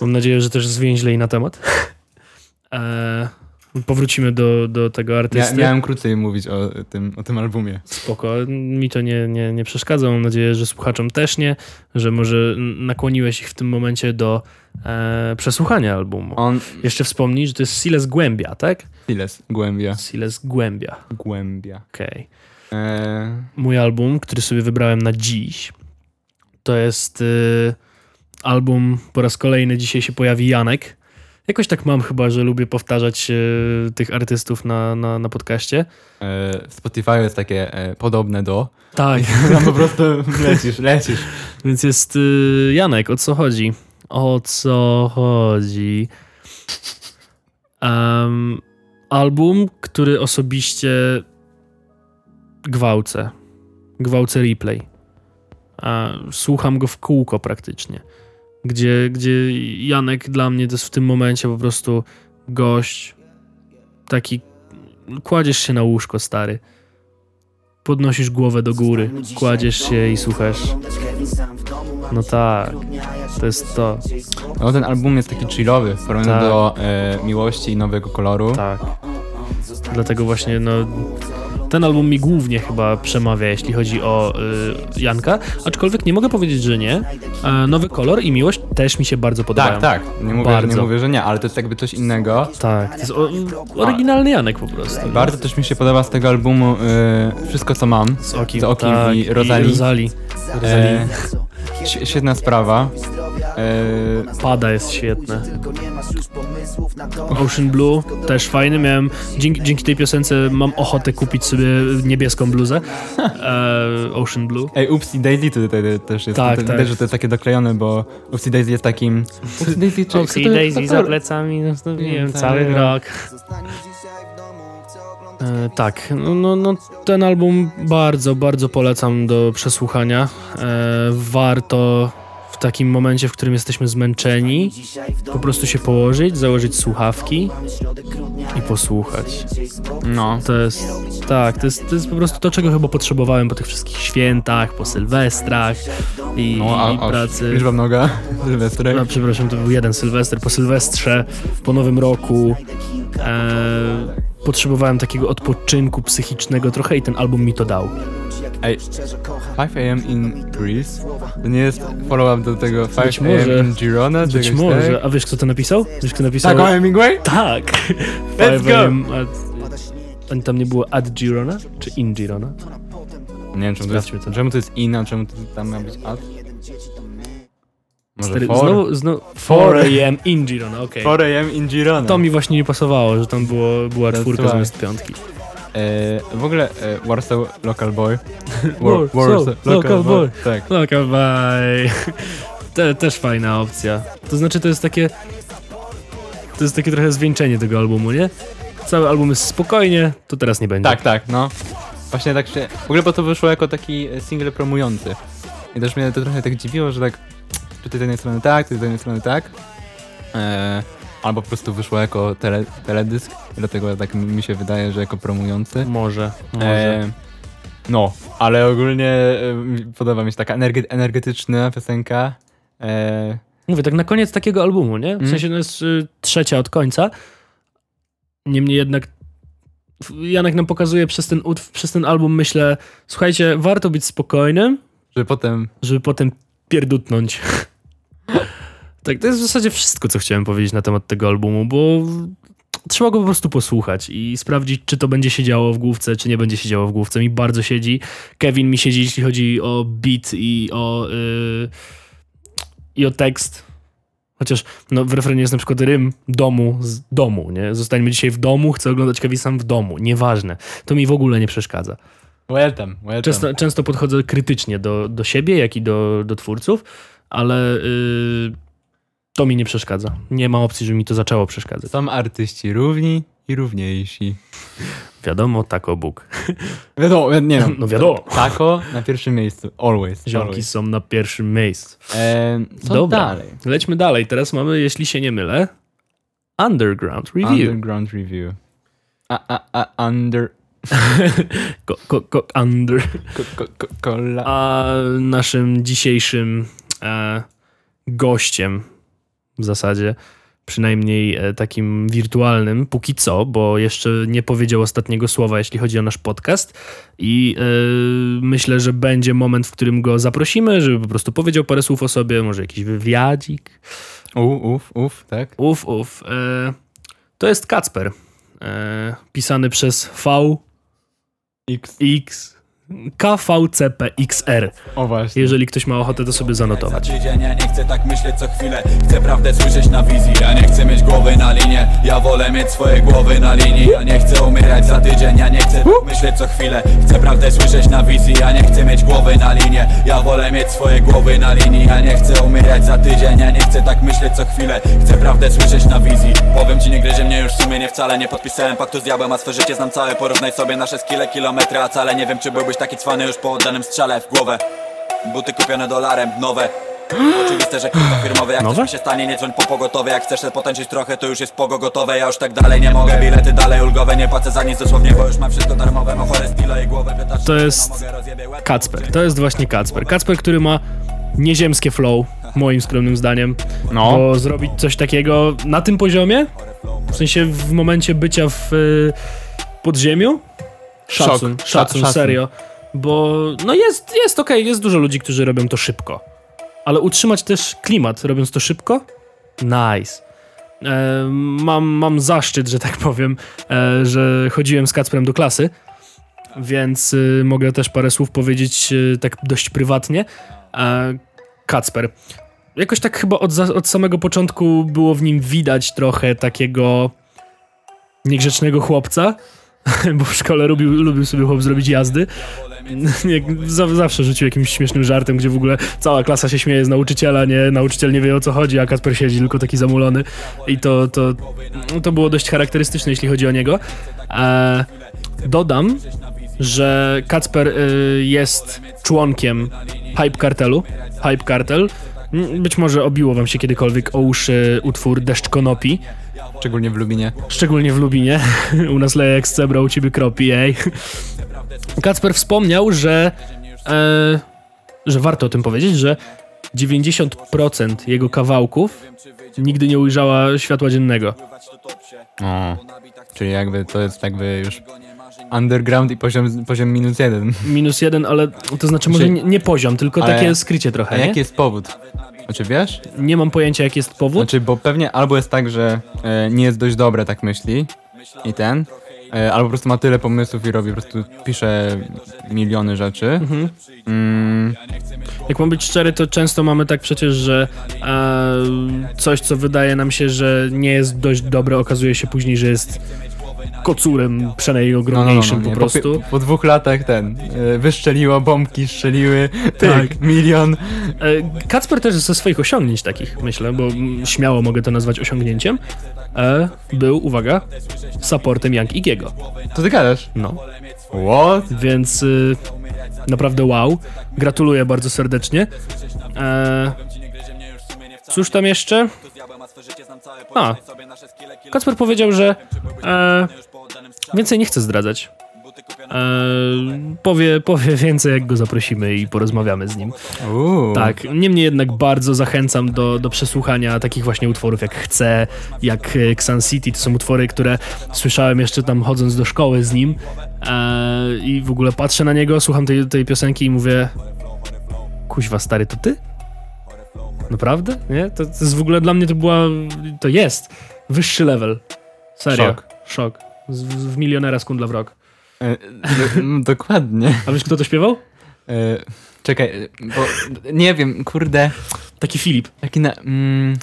Mam nadzieję, że też zwięźlej na temat. Eee, powrócimy do, do tego artysty. miałem krócej mówić o tym, o tym albumie. Spoko, mi to nie, nie, nie przeszkadza. Mam nadzieję, że słuchaczom też nie, że może nakłoniłeś ich w tym momencie do e, przesłuchania albumu. On... Jeszcze wspomnij, że to jest Siles Głębia, tak? Siles, głębia. Siles Głębia, Głębia. okej. Eee, Mój album, który sobie wybrałem na dziś, to jest y, album, po raz kolejny dzisiaj się pojawi Janek. Jakoś tak mam chyba, że lubię powtarzać y, tych artystów na, na, na podcaście. w Spotify jest takie e, podobne do. Tak, Tam po prostu lecisz, lecisz. więc jest y, Janek, o co chodzi? O co chodzi? Em, album, który osobiście gwałcę. Gwałcę replay. A słucham go w kółko praktycznie. Gdzie, gdzie Janek dla mnie to jest w tym momencie po prostu gość taki kładziesz się na łóżko stary. Podnosisz głowę do góry, kładziesz się i słuchasz. No tak, to jest to. No ten album jest taki chillowy, w porównaniu Tak. do e, Miłości i Nowego Koloru. Tak. Dlatego właśnie, no, ten album mi głównie chyba przemawia, jeśli chodzi o y, Janka, aczkolwiek nie mogę powiedzieć, że nie. E, Nowy kolor i miłość też mi się bardzo podobają. Tak, tak. Nie mówię, że, nie Bardzo. mówię, że nie, ale to jest jakby coś innego. Tak, to jest o, oryginalny Janek po prostu. Bardzo też mi się podoba z tego albumu e, Wszystko co mam. Z Okim, Z Okim tak, i Rosalie. Rosalie. E, świetna sprawa. E, Pada jest świetne. Ocean Blue też fajny. Miałem dzięki, dzięki tej piosence mam ochotę kupić sobie niebieską bluzę. E, Ocean Blue. Ej, Upsi Daisy tutaj też jest. Tak, Tak, tak. Że to jest takie doklejone, bo Upsi Daisy jest takim... Upsi Daisy, to- Daisy za plecami, no, no, nie wiem, cały cały rok. E, tak, no, no, no ten album bardzo, bardzo polecam do przesłuchania. E, warto w takim momencie, w którym jesteśmy zmęczeni, po prostu się położyć, założyć słuchawki i posłuchać. No. To jest, tak, to jest, to jest po prostu to, czego chyba potrzebowałem po tych wszystkich świętach, po sylwestrach i, No, a, i pracy. liczba mnoga, Sylwestrek. No, przepraszam, to był jeden Sylwester. Po Sylwestrze, po Nowym Roku. E, potrzebowałem takiego odpoczynku psychicznego trochę i ten album mi to dał. Ej, 5am in Greece? To nie jest follow-up do tego 5am może. in Girona? Być może. tak? A wiesz kto to napisał? Wiesz kto napisał? Tak, o Hemingway? Tak! Let's 5 go! At... Ani tam nie było ad Girona? Czy in Girona? Nie wiem, czemu to, jest, czemu to jest in, a czemu to tam ma być ad? Może Stary, 4? znowu, znowu 4 AM in Girona, okej. 4am in Girona. To mi właśnie nie pasowało, że tam było, była That's czwórka zamiast piątki. E, w ogóle e, Warsaw Local Boy. Warsaw Local Boy. Tak. Local bye. Te, też fajna opcja. To znaczy to jest takie... To jest takie trochę zwieńczenie tego albumu, nie? Cały album jest spokojnie, to teraz nie będzie. Tak, tak, no. Właśnie tak się... W ogóle bo to wyszło jako taki single promujący. I też mnie to trochę tak dziwiło, że tak tutaj z jednej strony tak, tutaj z jednej strony tak. E, albo po prostu wyszło jako tele, teledysk, dlatego tak mi się wydaje, że jako promujący. Może, może. E, no, ale ogólnie e, podoba mi się taka energe, energetyczna piosenka. E, Mówię, tak na koniec takiego albumu, nie? W Mm. sensie to jest y, trzecia od końca. Niemniej jednak f- Janek nam pokazuje przez ten, utw- przez ten album, myślę, słuchajcie, warto być spokojnym, że potem żeby potem pierdutnąć. tak, to jest w zasadzie wszystko, co chciałem powiedzieć na temat tego albumu, bo trzeba go po prostu posłuchać i sprawdzić, czy to będzie się działo w główce, czy nie będzie się działo w główce. Mi bardzo siedzi. Kevin mi siedzi, jeśli chodzi o beat i o, yy, i o tekst. Chociaż no, w refrenie jest na przykład rym domu z domu, nie? Zostańmy dzisiaj w domu, chcę oglądać Kevin sam w domu. Nieważne. To mi w ogóle nie przeszkadza. welcome, welcome. Często, często podchodzę krytycznie do, do siebie, jak i do, do twórców, ale yy, to mi nie przeszkadza. Nie ma opcji, żeby mi to zaczęło przeszkadzać. Są artyści równi i równiejsi. Wiadomo, tako Bóg. Wiadomo, nie no. No wiadomo. Tako na pierwszym miejscu. Always. Ziomki always. są na pierwszym miejscu. E, co Dobra. dalej? Lećmy dalej. Teraz mamy, jeśli się nie mylę, Underground Review. Underground Review. A, a, a, under... Ko, ko, ko, under. Kola. A naszym dzisiejszym gościem w zasadzie, przynajmniej e, takim wirtualnym, póki co, bo jeszcze nie powiedział ostatniego słowa, jeśli chodzi o nasz podcast. I e, myślę, że będzie moment, w którym go zaprosimy, żeby po prostu powiedział parę słów o sobie, może jakiś wywiadzik. U, uf, uf, tak? Uf, uf. E, to jest Kacper. E, pisany przez V, X. X, KVCPXR. O właśnie. Jeżeli ktoś ma ochotę, to sobie zanotować. tydzień Ja nie chcę tak myśleć co chwilę. Chcę prawdę słyszeć na wizji Ja nie chcę mieć głowy na linie. Ja wolę mieć swoje głowy na linii Ja nie chcę umierać za tydzień. Ja nie chcę tak myśleć co chwilę. Chcę prawdę słyszeć na wizji Ja nie chcę mieć głowy na linie. Ja wolę mieć swoje głowy na linii Ja nie chcę umierać za tydzień. Ja nie chcę tak myśleć co chwilę. Chcę prawdę słyszeć na wizji. Powiem ci nie gryzie mnie już sumienie wcale Nie podpisałem paktu z diabłem A swe życie znam całe. Porównaj sobie nasze skille kilometry A wcale nie wiem czy byłbyś taki cwany już po oddanym strzale w głowę Buty kupione dolarem, nowe Oczywiste, że kurwa firmowe Jak Nowe? coś mi się stanie, nie dzwoń po pogotowie Jak chcesz się potęczyć trochę, to już jest pogo gotowe Ja już tak dalej nie mogę, bilety dalej ulgowe Nie płacę za nic dosłownie, bo już mam wszystko darmowe Mam chore stile i głowę pytasz, To jest. Kacper. To jest właśnie Kacper. Kacper, który ma nieziemskie flow, moim skromnym zdaniem. No. Bo zrobić coś takiego na tym poziomie, w sensie w momencie bycia w y, podziemiu, szacun, Szok. szacun, Sza- szacun. serio. Bo no jest, jest okej, jest dużo ludzi, którzy robią to szybko. Ale utrzymać też klimat, robiąc to szybko, nice. E, mam, mam zaszczyt, że tak powiem, e, że chodziłem z Kacprem do klasy, więc y, mogę też parę słów powiedzieć y, tak dość prywatnie. E, Kacper. Jakoś tak chyba od, od samego początku było w nim widać trochę takiego niegrzecznego chłopca, bo w szkole lubił, lubił sobie chłop zrobić jazdy. Zawsze rzucił jakimś śmiesznym żartem, gdzie w ogóle cała klasa się śmieje z nauczyciela, nie? Nauczyciel nie wie o co chodzi, a Kasper siedzi tylko taki zamulony. I to, to, to było dość charakterystyczne, jeśli chodzi o niego. E, dodam, że Kacper y, jest członkiem Hype Kartelu. Hype Kartel. Być może obiło wam się kiedykolwiek o uszy utwór Deszcz Konopi. Szczególnie w Lubinie. Szczególnie w Lubinie. U nas leje jak z cebra, u ciebie kropi, ej. Kacper wspomniał, że, e, że warto o tym powiedzieć, że 90% jego kawałków nigdy nie ujrzała światła dziennego. O. Czyli jakby to jest jakby już underground i poziom, poziom minus jeden. Minus jeden, ale to znaczy może nie, nie poziom, tylko takie skrycie A trochę, nie? jaki jest powód? Znaczy wiesz? Nie mam pojęcia, jaki jest powód. Znaczy, bo pewnie albo jest tak, że e, nie jest dość dobre, tak myśli i ten, e, albo po prostu ma tyle pomysłów i robi, po prostu pisze miliony rzeczy. Mhm. Mm, Jak mam być szczery, to często mamy tak przecież, że e, coś, co wydaje nam się, że nie jest dość dobre, okazuje się później, że jest kocurem no, no, no, przenajogromniejszym no, nie. po prostu. Po, po dwóch latach ten, e, wystrzeliło, bombki strzeliły, Tak. milion. E, Kacper też ze swoich osiągnięć takich, myślę, bo śmiało mogę to nazwać osiągnięciem, e, był, uwaga, supportem Young Igiego. Co ty gadasz? No. What? Więc y, naprawdę wow. Gratuluję bardzo serdecznie. E, cóż tam jeszcze? A. Kacper powiedział, że e, więcej nie chce zdradzać. E, powie, powie więcej, jak go zaprosimy i porozmawiamy z nim. Uuu. Tak, niemniej jednak bardzo zachęcam do, do przesłuchania takich właśnie utworów jak Chcę, jak e, Xan City. To są utwory, które słyszałem jeszcze tam chodząc do szkoły z nim e, i w ogóle patrzę na niego, słucham tej, tej piosenki i mówię kuźwa stary, to ty? Naprawdę? Nie? To, to jest w ogóle dla mnie to była, to jest wyższy level. Serio. Szok. Szok. Z, w milionera skundla w rok. E, do, dokładnie. A wiesz kto to śpiewał? E, czekaj, e, bo nie wiem, kurde, Taki Filip. taki na... Mm,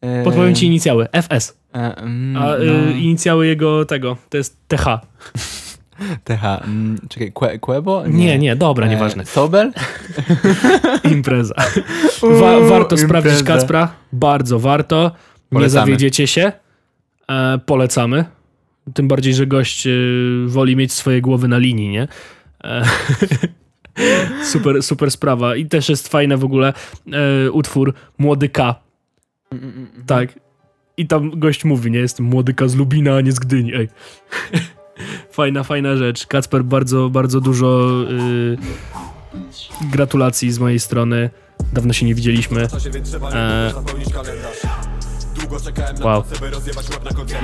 e, Podpowiem ci inicjały. FS. E, mm, A no. inicjały jego tego, to jest TH. TH, mm, czekaj, Kue, Quebo? Nie, nie, dobra, E, nieważne. Sobel? Impreza. Wa Uuu, warto sprawdzić impreza. Kacpra, bardzo warto. Nie Polecamy. zawiedziecie się. E, polecamy. Tym bardziej, że gość e, woli mieć swoje głowy na linii, nie? E, super, super sprawa. I też jest fajne w ogóle e, utwór Młody K. Tak. I tam gość mówi, nie? Jestem młody K z Lubina, a nie z Gdyni. Ej. fajna, fajna rzecz. Kacper, bardzo, bardzo dużo y, gratulacji z mojej strony. Dawno się nie widzieliśmy. E, wow.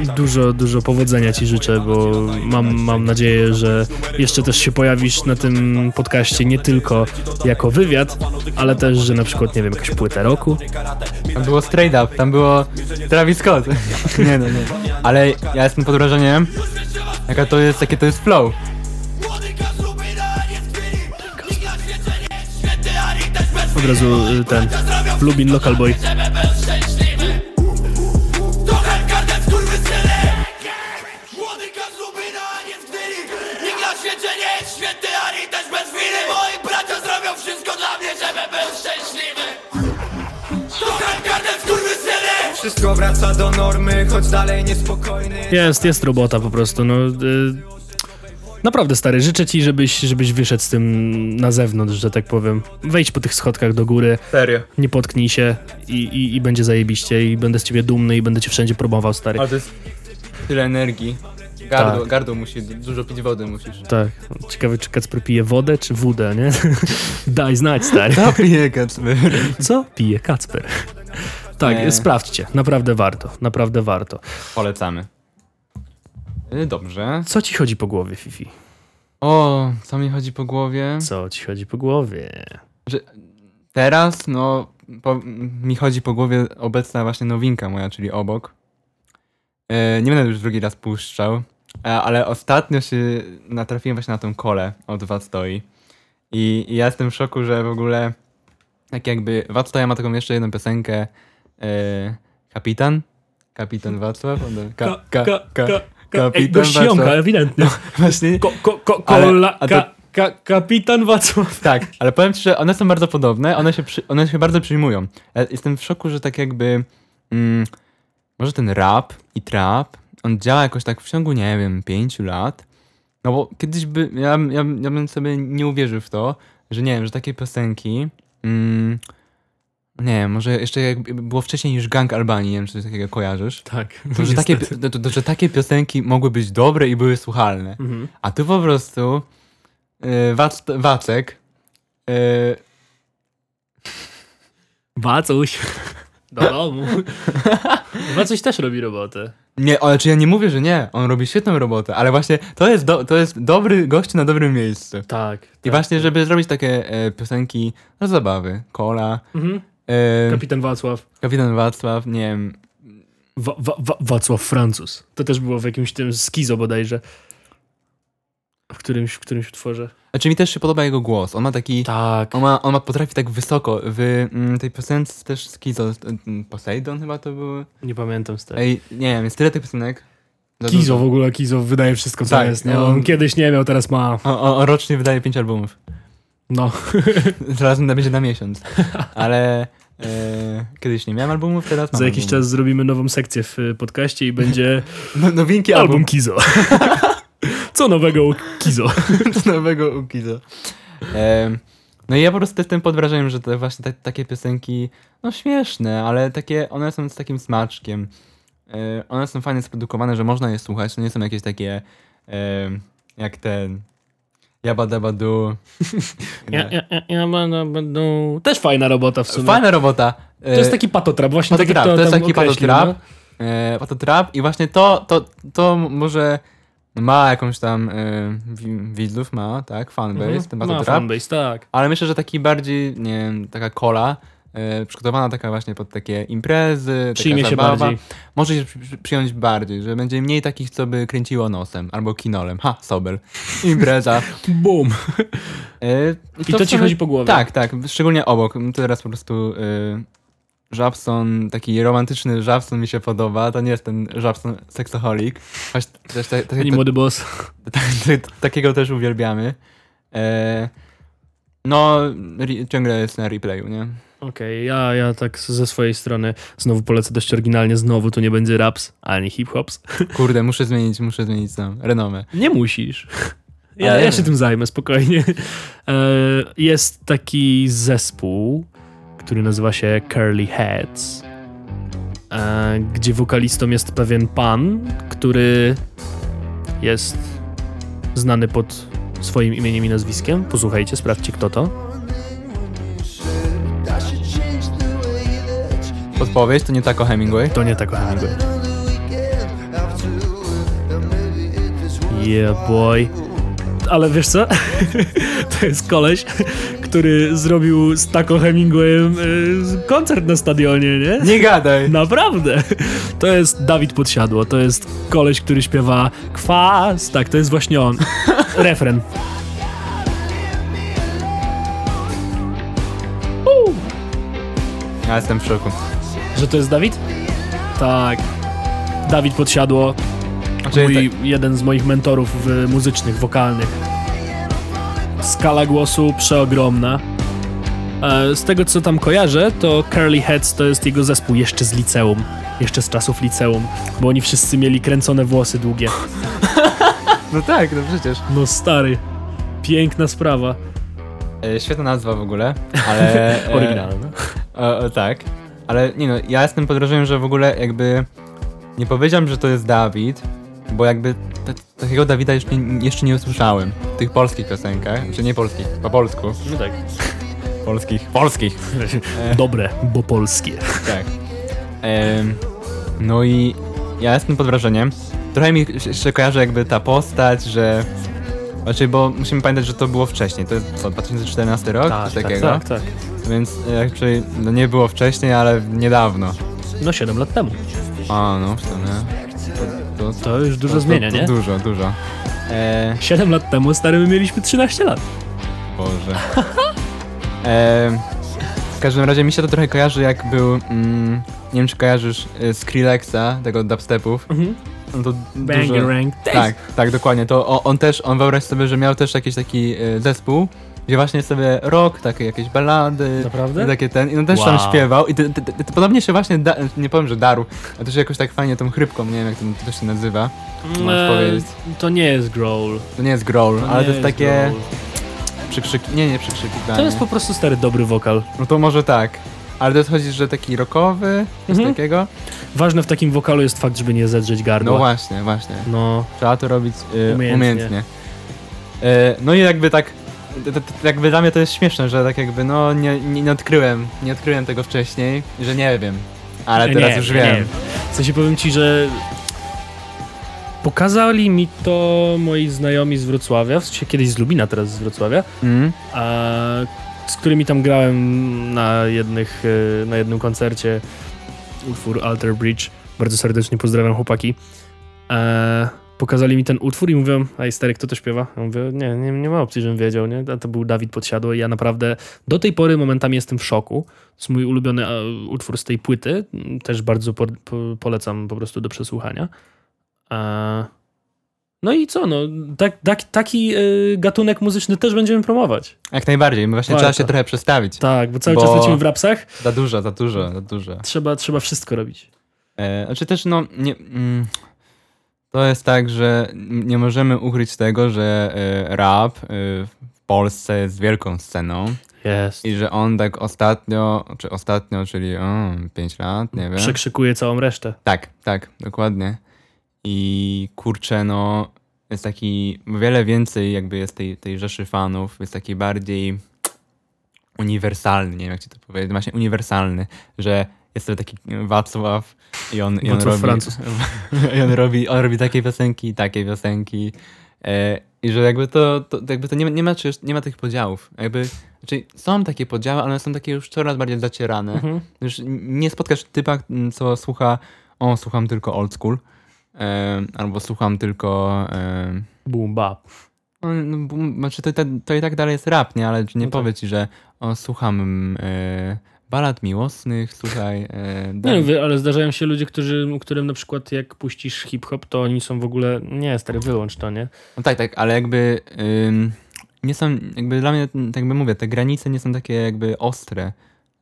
I Dużo, dużo powodzenia Ci życzę, bo mam, mam nadzieję, że jeszcze też się pojawisz na tym podcaście nie tylko jako wywiad, ale też, że na przykład, nie wiem, jakaś płyta roku. Tam było straight up, tam było Travis Scott. nie no, nie. Ale ja jestem pod wrażeniem, jaka to jest, jakie to jest flow. Od razu y, ten Lubin Local Boy. Wszystko wraca do normy, choć dalej niespokojny Jest, jest robota po prostu, no. Y, naprawdę stary, życzę ci, żebyś, żebyś wyszedł z tym na zewnątrz, że tak powiem. Wejdź po tych schodkach do góry, Serio. nie potknij się i, i, i będzie zajebiście i będę z ciebie dumny i będę cię wszędzie promował, stary. Ale to jest tyle energii. Gardło, Tak. gardło musi, dużo pić wody musisz. Tak. Ciekawe, czy Kacper pije wodę, czy wódę, nie? Daj znać, stary. To pije Kacper. Co pije Kacper? Tak, Nie. sprawdźcie. Naprawdę warto, naprawdę warto. Polecamy. Y, Dobrze. Co ci chodzi po głowie, Fifi? O, co mi chodzi po głowie? Co ci chodzi po głowie? Teraz, no, po, mi chodzi po głowie obecna właśnie nowinka moja, czyli obok. E, nie będę już drugi raz puszczał, e, ale ostatnio się natrafiłem właśnie na tą kolę od Wastoi. I, I ja jestem w szoku, że w ogóle tak jakby Wacław ma taką jeszcze jedną piosenkę e, Kapitan? Kapitan Wacław? On- Ka, ka, ka, Ej, kapitan jąka, Wacław. ewidentnie. Właśnie, Ko, ko, ko, Ale- kola, a to- ka, ka, kapitan Wacław. Tak, ale powiem ci, że one są bardzo podobne, one się, przy, one się bardzo przyjmują. Ja jestem w szoku, że tak jakby mm, może ten rap i trap, on działa jakoś tak w ciągu, nie wiem, pięciu lat. No bo kiedyś by, ja, ja, ja bym sobie nie uwierzył w to, że nie wiem, że takie piosenki, mm, nie może jeszcze jakby było wcześniej niż Gang Albanii, nie wiem, czy coś takiego kojarzysz. Tak, To, że, takie, to, to, że takie piosenki mogły być dobre i były słuchalne. Mhm. A tu po prostu yy, Wac, Wacek yy, Wacuś. Do domu. Wacuś też robi robotę. Nie, ale czy ja nie mówię, że nie, on robi świetną robotę, ale właśnie to jest, do, to jest dobry gość na dobrym miejscu. Tak. I tak. właśnie, żeby zrobić takie e, piosenki na zabawy, Kola, Mhm. Kapitan Wacław. Kapitan Wacław, nie wiem, Wa- Wa- Wa- Wacław Francuz. To też było w jakimś tym skizo bodajże. W którymś, w którymś utworze. Znaczy mi też się podoba jego głos. On ma taki. Tak. On, ma, on ma potrafi tak wysoko. W mm, tej piosence też Skizo. Poseidon chyba to był. Nie pamiętam tego. Ej, nie wiem, jest tyle tych piosenek. Kizo w ogóle, Kizo wydaje wszystko co Tak, jest, nie? no. On kiedyś nie miał, teraz ma. On, on, on rocznie wydaje pięć albumów. No. Zaraz będzie na miesiąc. Ale kiedyś nie miałem albumów, teraz mam Za jakiś albumy. czas zrobimy nową sekcję w y, podcaście i będzie No, nowinki album album. Kizo. Co nowego u Kizo? z nowego u Kizo. No i ja po prostu jestem pod wrażeniem, że te właśnie te, takie piosenki, no śmieszne, ale takie, one są z takim smaczkiem. E, one są fajnie sprodukowane, że można je słuchać, to nie są jakieś takie jak ten Jabba Dabba Du. Ja, ja, ja, ja będę, będę... Też fajna robota w sumie. Fajna robota. E, To jest taki patotrap, właśnie patotrap, to, to jest taki określił, patotrap. no. E, patotrap i właśnie to, to, to może ma jakąś tam e, wi- widzów, ma, tak, fanbase, Mhm. ten Ma patotrap. fanbase, tak. Ale myślę, że taki bardziej, nie wiem, taka kola, e, przygotowana taka właśnie pod takie imprezy, Przyjmie się zabawa, bardziej. może się przy, przy, przyjąć bardziej, że będzie mniej takich, co by kręciło nosem, albo kinolem. Ha, sobel. Impreza. Boom. E, I to ci sumie- chodzi po głowie. Tak, tak, szczególnie obok. Teraz po prostu e, Żabson, taki romantyczny Żabson mi się podoba. To nie jest ten Żabson seksoholik. Choć też te, te, Ani młody boss. te, takiego też uwielbiamy. E, no, ciągle jest na replayu, nie? Okej, ja, ja tak ze swojej strony znowu polecę dość oryginalnie. Znowu tu nie będzie raps, ani hip-hops. Kurde, muszę zmienić, muszę zmienić tam renomę. Nie musisz. Ja, Ale- ja się tym zajmę, spokojnie. E, Jest taki zespół, który nazywa się Curly Heads, e, gdzie wokalistą jest pewien pan, który jest znany pod swoim imieniem i nazwiskiem. Posłuchajcie, sprawdźcie kto to. Podpowiedź, to nie tako Hemingway. To nie tak Hemingway. Yeah, boy. Ale wiesz co? to jest koleś, który zrobił z Taco Hemingwayem y, koncert na stadionie, nie? Nie gadaj! Naprawdę. To jest Dawid Podsiadło. To jest koleś, który śpiewa kwas. Tak, to jest właśnie on. Refren. Ja jestem w szoku. Że to jest Dawid? Tak. Dawid Podsiadło. Znaczy, Mój, jeden z moich mentorów w, muzycznych, wokalnych. Skala głosu przeogromna. E, Z tego co tam kojarzę, to Curly Heads to jest jego zespół jeszcze z liceum. Jeszcze z czasów liceum. Bo oni wszyscy mieli kręcone włosy długie. no tak, no przecież. No stary. Piękna sprawa. E, świetna nazwa w ogóle, ale... e, Oryginalna. O, o, tak. Ale nie no, ja jestem pod wrażeniem, że w ogóle jakby nie powiedziałem, że to jest Dawid, bo jakby t- takiego Dawida jeszcze nie, jeszcze nie usłyszałem w tych polskich piosenkach, czy nie polskich, po polsku. No tak. Polskich. Polskich. Dobre, bo polskie. Tak. No i ja jestem pod wrażeniem. Trochę mi jeszcze kojarzy jakby ta postać, że... Znaczy, bo musimy pamiętać, że to było wcześniej. To jest co, 2014 rok? Tak, tak, takiego? tak, tak. Więc jakby, no nie było wcześniej, ale niedawno. No 7 lat temu. A, no w sumie. To, to, To już dużo to, zmienia, nie? Dużo, dużo. E, 7 lat temu, stary, my mieliśmy 13 lat. Boże. e, w każdym razie mi się to trochę kojarzy jak był, mm, nie wiem czy kojarzysz e, Skrillexa, tego dubstepów. Mhm. No to Bang dużo. Tak, tak, dokładnie. To on, on też, on wyobraź sobie, że miał też jakiś taki e, zespół, gdzie właśnie sobie rock, takie jakieś ballady, Naprawdę? i takie ten, i on też Wow. tam śpiewał i ty, ty, ty, ty, podobnie się właśnie, da, nie powiem, że darł, ale też jakoś tak fajnie tą chrypką, nie wiem jak to, to się nazywa, Możesz Eee, powiedzieć. To nie jest growl. to nie jest growl, To ale nie to jest takie growl. przykrzyki, nie, nie przykrzyki, To jest po prostu stary dobry wokal. no to może tak, ale to jest chodzi, że taki rockowy, coś Mhm. takiego, Ważne w takim wokalu jest fakt, żeby nie zedrzeć gardła. no właśnie, właśnie. No, Trzeba to robić y, Umiejętnie. umiejętnie. Y, no i jakby tak, jakby dla mnie to jest śmieszne, że tak jakby no nie, nie, nie odkryłem, nie odkryłem tego wcześniej, że nie wiem, ale Nie, teraz nie, już nie wiem. wiem. W sensie powiem ci, że Pokazali mi to moi znajomi z Wrocławia, w sensie kiedyś z Lubina, teraz z Wrocławia, Mm. a, z którymi tam grałem na, jednych, e, na jednym koncercie utwór Alter Bridge. Bardzo serdecznie pozdrawiam chłopaki. E, pokazali mi ten utwór i mówią, ej stary, kto to śpiewa? Ja mówię, nie, nie, nie ma opcji, żebym wiedział, nie? A to był Dawid Podsiadło i ja naprawdę do tej pory momentami jestem w szoku. To jest mój ulubiony e, utwór z tej płyty. Też bardzo po, po, polecam po prostu do przesłuchania. E, no i co, no, tak, tak, taki e, gatunek muzyczny też będziemy promować. Jak najbardziej, właśnie Warto. trzeba się trochę przestawić. Tak, bo cały Bo- czas lecimy w rapsach. Za dużo, za dużo, za dużo. Trzeba, trzeba wszystko robić. Znaczy też, no, nie, mm, to jest tak, że nie możemy ukryć tego, że e, rap e, w Polsce jest wielką sceną Jest. i że on tak ostatnio, czy ostatnio, czyli o, 5 lat, nie wiem. Przekrzykuje całą resztę. Tak, tak, dokładnie. I kurczę, no, jest taki, wiele więcej jakby jest tej, tej rzeszy fanów, jest taki bardziej uniwersalny, nie wiem jak ci to powiedzieć, właśnie uniwersalny, że jest taki Wacław i on, i on Wacław robi, Francuz. i on robi, on robi takie piosenki, takie piosenki e, i że jakby to, to jakby to nie, ma- nie, ma, nie ma tych podziałów, jakby, znaczy są takie podziały, ale one są takie już coraz bardziej zacierane, Mhm. już nie spotkasz typa, co słucha, o, słucham tylko old school, e, albo słucham tylko. E, Boom, bap. no, no, znaczy to, to, to i tak dalej jest rap, nie? Ale nie No tak. powie ci, że o, słucham e, balad miłosnych, słuchaj. E, Nie daj- mówię, ale zdarzają się ludzie, którzy, którym na przykład jak puścisz hip-hop, to oni są w ogóle, nie stary, wyłącz to, nie? No tak, tak, ale jakby ym, nie są, jakby dla mnie, tak jakby mówię, te granice nie są takie jakby ostre,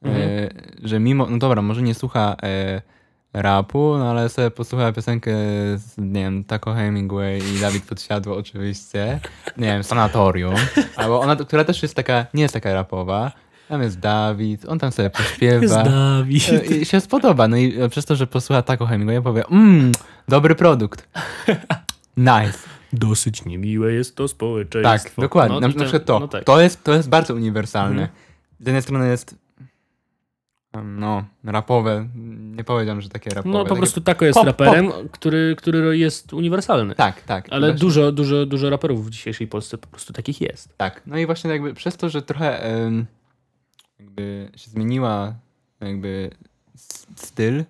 Mhm. e, że mimo, no dobra, może nie słucha e, rapu, no ale sobie posłucha piosenkę z, nie wiem, Taco Hemingway i Dawid Podsiadło oczywiście, nie wiem, Sanatorium, albo ona, która też jest taka, nie jest taka rapowa, tam jest Dawid, on tam sobie pośpiewa. Jest Dawid. E, I się spodoba. No i e, przez to, że posłucha Taco Hemingway, powie, mmm, dobry produkt. Nice. Dosyć niemiłe jest to społeczeństwo. Tak, dokładnie. No, na, i na ten- przykład to. No tak. to, jest, to jest bardzo uniwersalne. Mhm. Z jednej strony jest no, rapowe. Nie powiedziałem, że takie rapowe. No po takie- prostu Tako jest pop, raperem, Który, który jest uniwersalny. Tak, tak. Ale Właśnie- dużo, dużo, dużo raperów w dzisiejszej Polsce po prostu takich jest. Tak. No i właśnie jakby przez to, że trochę jakby się zmieniła jakby styl,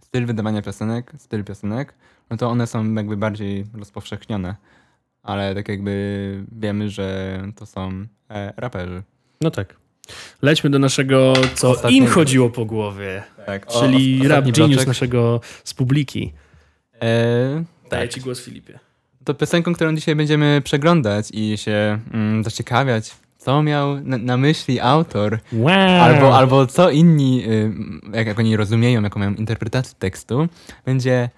styl wydawania piosenek, styl piosenek, no to one są jakby bardziej rozpowszechnione. Ale tak jakby wiemy, że to są e, raperzy. No tak. Lećmy do naszego, co Ostatniego. im chodziło po głowie. Tak. Czyli o- rap genius bloczek. naszego z publiki. E, Daję tak. ci głos, Filipie. To piosenką, którą dzisiaj będziemy przeglądać i się mm, zaciekawiać, co miał na, na myśli autor, Wow. albo, albo co inni, y, jak, jak oni rozumieją, jaką mają interpretację tekstu, będzie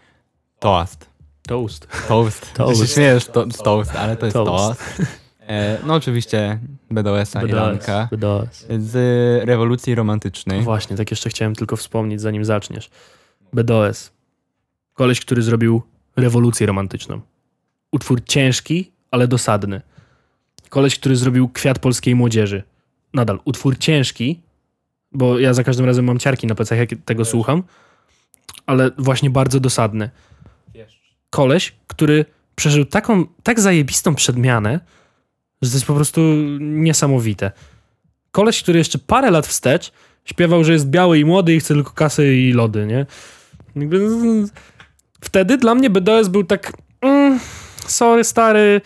toast. Toast. Toast. Toast. Ty się śmiejesz, to, toast, ale to jest Toast. toast. E, no oczywiście i Lanka BDS. z rewolucji romantycznej. Właśnie, tak jeszcze chciałem tylko wspomnieć, zanim zaczniesz. BDS. Koleś, który zrobił rewolucję romantyczną. Utwór ciężki, ale dosadny. Koleś, który zrobił kwiat polskiej młodzieży. Nadal, utwór ciężki, bo ja za każdym razem mam ciarki na plecach, jak tego słucham, ale właśnie bardzo dosadny. Koleś, który przeżył taką, tak zajebistą przedmianę, że to jest po prostu niesamowite. Koleś, który jeszcze parę lat wstecz śpiewał, że jest biały i młody i chce tylko kasy i lody, nie? Wtedy dla mnie BDS był tak mm, sorry stary,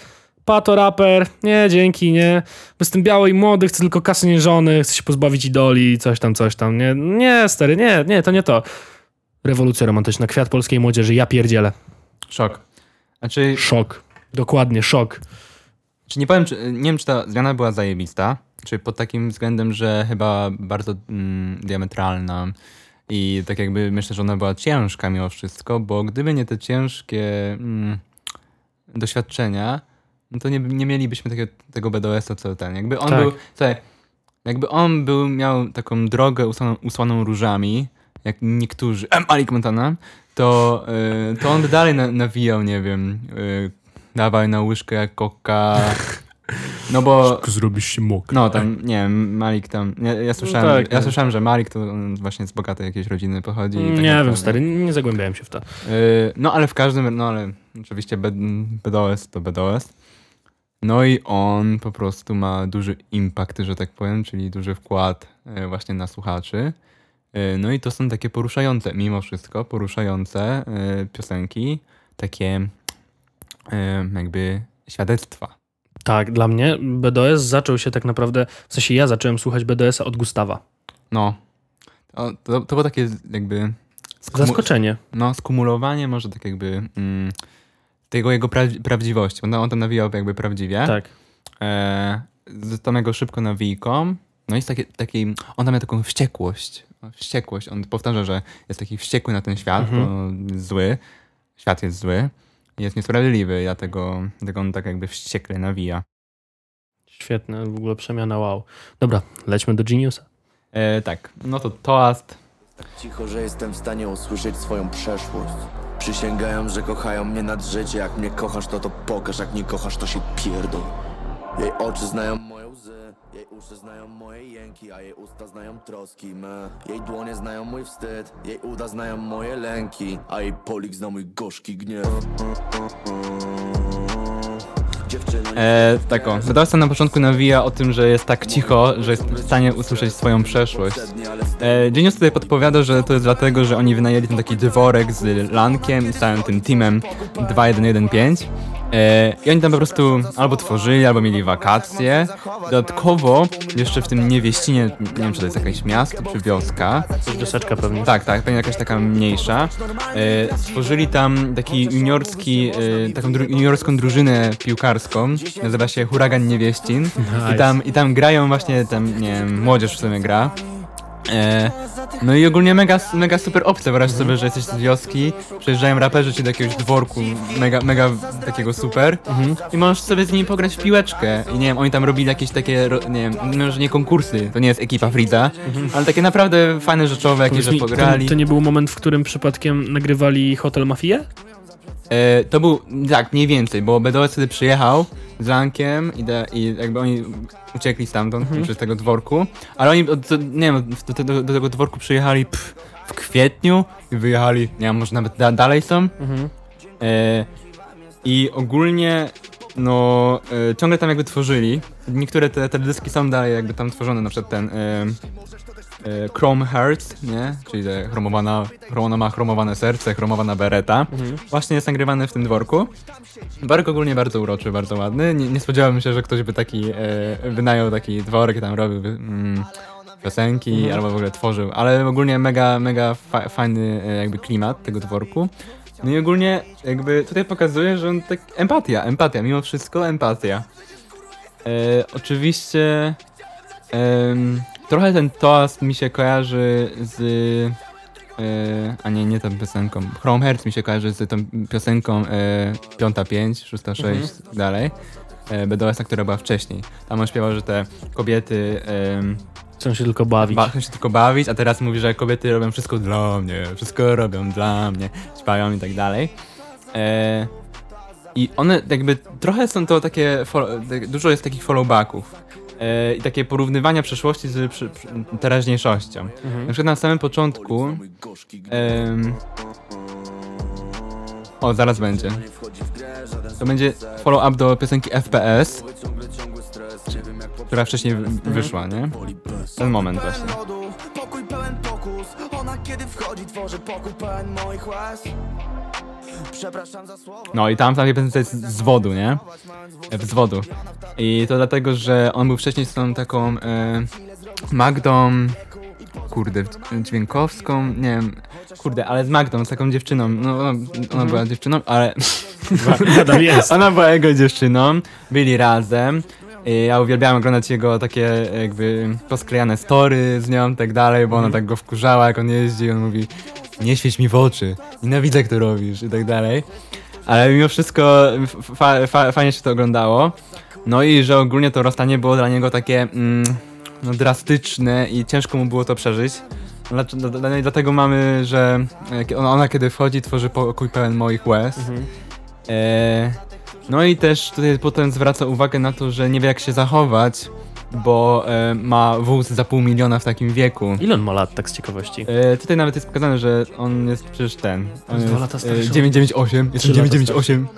pato raper, nie, dzięki, nie. Bo Jestem biały i młody, chcę tylko kasy, nie żony, chcę się pozbawić idoli, coś tam, coś tam, nie. Nie, stary, nie, nie, to nie to. Rewolucja romantyczna, kwiat polskiej młodzieży, ja pierdzielę. Szok. Znaczy, Szok. Dokładnie, szok. Czy nie powiem, czy, nie wiem, czy ta zmiana była zajebista, czy pod takim względem, że chyba bardzo mm, diametralna i tak jakby myślę, że ona była ciężka mimo wszystko, bo gdyby nie te ciężkie mm, doświadczenia, no to nie, nie mielibyśmy takiego, tego BDS-a co ten. Jakby on Tak. był, słuchaj, jakby on był, miał taką drogę usłaną, usłaną różami, jak niektórzy, em, Alik Montana, to, y, to on by dalej na, nawijał, nie wiem, y, dawaj na łyżkę koka, no bo... Zrobisz się mokry. No tam, nie wiem, Malik tam, ja, ja słyszałem, tak, ja no. słyszałem, że Malik to właśnie z bogatej jakiejś rodziny pochodzi. i tak Nie wiem, stary, nie zagłębiałem się w to. Y, no ale w każdym, no ale Oczywiście BDOS to BDOS. No i on po prostu ma duży impact, że tak powiem, czyli duży wkład e, właśnie na słuchaczy. E, No i to są takie poruszające, mimo wszystko, poruszające e, piosenki, takie jakby świadectwa. Tak, dla mnie BDS zaczął się tak naprawdę, w sensie ja zacząłem słuchać BDS-a od Gustawa. No. To, to, to było takie jakby... Zaskoczenie. No, skumulowanie może tak jakby mm, tego jego pra- prawdziwości. On, on to nawijał jakby prawdziwie. Tak. E, z tam jego szybko nawijką. No jest taki, taki, on tam ma taką wściekłość. Wściekłość. On powtarza, że jest taki wściekły na ten świat, bo jest zły. Świat jest zły. Jest niesprawiedliwy, dlatego, dlatego on tak jakby wściekle nawija. Świetne, w ogóle przemiana, wow. Dobra, lećmy do Geniusa. E, tak, no to Toast. Cicho, że jestem w stanie usłyszeć swoją przeszłość Przysięgają, że kochają mnie nad życie. Jak mnie kochasz, to to pokaż. Jak nie kochasz, to się pierdol. Jej oczy znają moje łzy Jej uszy znają moje jęki A jej usta znają troski me. Jej dłonie znają mój wstyd Jej uda znają moje lęki A jej polik zna mój gorzki gniew E, tak o, Toast na początku nawija o tym, że jest tak cicho, że jest w stanie usłyszeć swoją przeszłość. E, Genius tutaj podpowiada, że to jest dlatego, że oni wynajęli ten taki dworek z Lankiem i całym tym teamem 2115. E, I oni tam po prostu albo tworzyli, albo mieli wakacje. Dodatkowo jeszcze w tym Niewieścinie, nie wiem czy to jest jakieś miasto czy wioska. Wioseczka pewnie. Tak, tak, pewnie jakaś taka mniejsza. E, stworzyli tam taki juniorski, e, taką dru juniorską drużynę piłkarską. Nazywa się Huragan Niewieścin. I tam, I tam grają właśnie, tam, nie wiem, młodzież w sumie gra. E, no i ogólnie mega, mega super opcja, wyobraź sobie, że jesteś z wioski, przyjeżdżają raperzy czy do jakiegoś dworku, mega, mega takiego super. I możesz sobie z nimi pograć w piłeczkę. I nie wiem, oni tam robili jakieś takie, ro- nie wiem, może nie konkursy, to nie jest ekipa Frida, ale takie naprawdę fajne rzeczowe, jakieś, Powiedz że mi, to, pograli. to nie był moment, w którym przypadkiem nagrywali Hotel Mafia? E, to był, tak, mniej więcej, bo BDOS wtedy przyjechał z Lankiem i, da, i jakby oni uciekli stamtąd, przez tego dworku, ale oni, od- do, nie wiem, do, do, do tego dworku przyjechali pff, w kwietniu i wyjechali, nie wiem, może nawet da, dalej są. E, I ogólnie, no, e, ciągle tam jakby tworzyli. Niektóre te teledyski są dalej jakby tam tworzone, na przykład ten e, Chrome Heart, nie? Czyli te chromowana, ona ma chromowane serce, chromowana bereta. Właśnie jest nagrywany w tym dworku. Dworek ogólnie bardzo uroczy, bardzo ładny. Nie, nie spodziewałem się, że ktoś by taki e, wynajął taki dworek i tam robił mm, piosenki albo w ogóle tworzył, ale ogólnie mega, mega fa fajny e, jakby klimat tego dworku. No i ogólnie jakby tutaj pokazuje, że on tak empatia, empatia, mimo wszystko empatia. E, oczywiście em, trochę ten toast mi się kojarzy z e, a nie, nie tą piosenką. Chrome Hearts mi się kojarzy z tą piosenką e, 5-5, 6-6 tak dalej. E, BDOS-a, która była wcześniej. Tam on śpiewał, że te kobiety em, Chcą się tylko bawić. Ba- chcą się tylko bawić, a teraz mówi, że kobiety robią wszystko dla mnie, wszystko robią dla mnie, śpiewają i tak dalej. E, I one jakby trochę są to takie, tak- dużo jest takich followbacków i takie porównywania przeszłości z przy, przy, teraźniejszością. Na przykład na samym początku em, o, zaraz będzie. To będzie follow up do piosenki FPS, która wcześniej wy- wyszła, nie? Ten moment właśnie. pokój pełen pokus Ona kiedy wchodzi tworzy pokój pełen moich łez No i tam w tej piosence jest z wodu, nie? Z wodu. I to dlatego, że on był wcześniej z tą taką e, Magdą, kurde, dźwiękowską, nie wiem, kurde, ale z Magdą, z taką dziewczyną. No ona, ona była dziewczyną, ale Nadal jest. ona była jego dziewczyną, byli razem. I ja uwielbiałem oglądać jego takie jakby posklejane story z nią i tak dalej, bo ona tak go wkurzała, jak on jeździ, on mówi nie świeć mi w oczy, nienawidzę jak to robisz i tak dalej. Ale mimo wszystko fa fa fajnie się to oglądało. No i że ogólnie to rozstanie było dla niego takie mm, no, drastyczne i ciężko mu było to przeżyć. Dlatego mamy, że e, ona, kiedy wchodzi, tworzy pokój pełen moich łez. E, no i też tutaj potem zwraca uwagę na to, że nie wie jak się zachować, bo e, ma wóz za pół miliona w takim wieku. Ile on ma lat, tak z ciekawości? E, tutaj nawet jest pokazane, że on jest przecież ten. On Jest dwa lata e, starszy od- 998. Jest Trzy lata 998.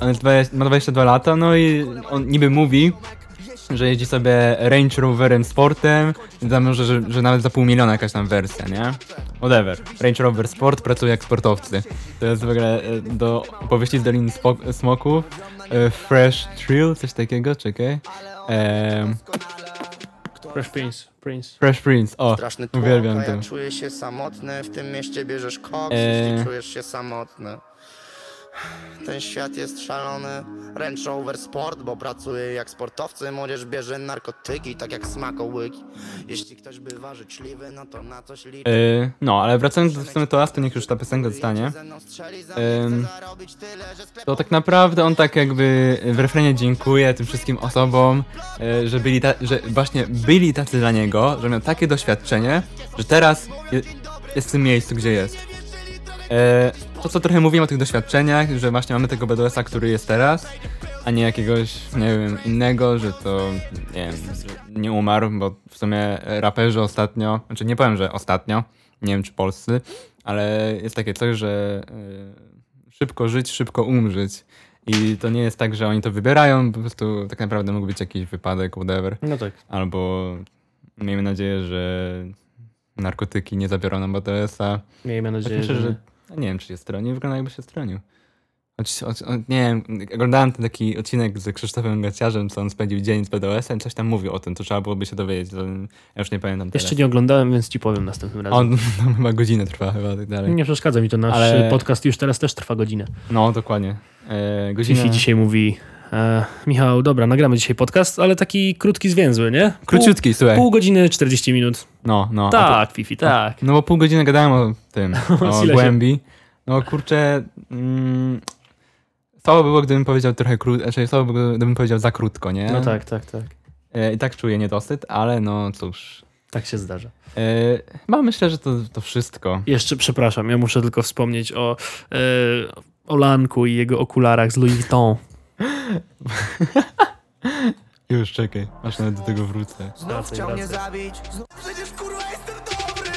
On jest 20, ma 22 lata, no i on niby mówi, że jeździ sobie Range Roverem Sportem, może, że, że nawet za pół miliona jakaś tam wersja, nie? Whatever. Range Rover Sport pracuje jak sportowcy. To jest w ogóle e, do opowieści z Doliny Smoków. E, Fresh Thrill, coś takiego, czekaj. Em, Fresh Prince. Prince. Fresh Prince, o, Straszny tłok, uwielbiam a to. ja czuję się samotny, w tym mieście bierzesz koks, Eee. jeśli czujesz się samotny. Ten świat jest szalony, Range Rover Sport, bo pracuje jak sportowcy, młodzież bierze narkotyki, tak jak smakołyki. Jeśli ktoś bywa życzliwy, no to na coś liczy. E, no, ale wracając do w sumie to to niech już ta piosenka zostanie. Em, to tak naprawdę on tak jakby w refrenie dziękuję tym wszystkim osobom, e, że byli, ta, że właśnie byli tacy dla niego, że miał takie doświadczenie, że teraz je, jest w tym miejscu, gdzie jest. E, to co trochę mówiłem o tych doświadczeniach, że właśnie mamy tego BDS-a, który jest teraz, a nie jakiegoś, nie wiem, innego, że to, nie wiem, nie umarł, bo w sumie raperzy ostatnio, znaczy nie powiem, że ostatnio, nie wiem czy polscy, ale jest takie coś, że y, szybko żyć, szybko umrzeć. I to nie jest tak, że oni to wybierają, po prostu tak naprawdę mógł być jakiś wypadek, whatever. No tak. Albo miejmy nadzieję, że narkotyki nie zabiorą nam BTS-a. Miejmy Tak nadzieję, myślę, że... że... Nie wiem, czy się stronił, wygląda jakby się stronił. Choć, nie wiem, oglądałem ten taki odcinek z Krzysztofem Gaciarzem, co on spędził dzień z BDS-em, coś tam mówił o tym, to trzeba byłoby się dowiedzieć, ja już nie pamiętam teraz. Jeszcze nie oglądałem, więc ci powiem następnym razem. On tam chyba godzinę trwa chyba tak dalej. Nie przeszkadza mi to, nasz Ale- podcast już teraz też trwa godzinę. No, dokładnie. E. Fifi dzisiaj mówi, e, Michał, dobra, nagramy dzisiaj podcast, ale taki krótki, zwięzły, nie? Pół, Króciutki, słuchaj. pół godziny, 40 minut. No, no. Tak, Fifi, tak. No bo pół godziny gadałem o tym, o głębi. No kurczę, mm, słabo by było, gdybym powiedział trochę krótko, znaczy słabo by było, gdybym powiedział za krótko, nie? No tak, tak, tak. E, I tak czuję niedosyt, ale no cóż. Tak się zdarza. E, chyba myślę, że to, to wszystko. Jeszcze, przepraszam, ja muszę tylko wspomnieć o, e, o Lanku i jego okularach z Louis Vuitton. Już czekaj, aż nawet do tego wrócę. Znów chciał mnie zabić Znów przecież kurwa jestem dobry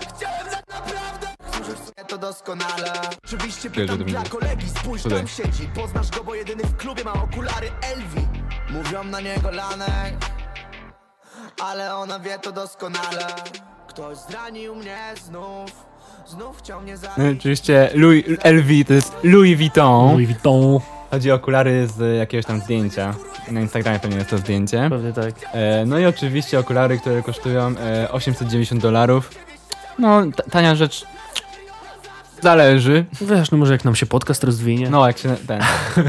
Chciałem tak naprawdę Służysz sobie to doskonale Oczywiście że pytam to dla będzie. kolegi Spójrz Tutaj. tam siedzi Poznasz go, bo jedyny w klubie ma okulary Elvi Mówią na niego lanek Ale ona wie to doskonale Ktoś zranił mnie znów Znów chciał mnie No, zabić oczywiście Louis, LV to jest Louis Vuitton. Louis Vuitton. Chodzi o okulary z jakiegoś tam zdjęcia. Na Instagramie pewnie jest to zdjęcie. Pewnie tak. E, no i oczywiście okulary, które kosztują e, 890 dolarów. No, ta- tania rzecz. Zależy. Wiesz, no może jak nam się podcast rozwinie. No, jak się ten.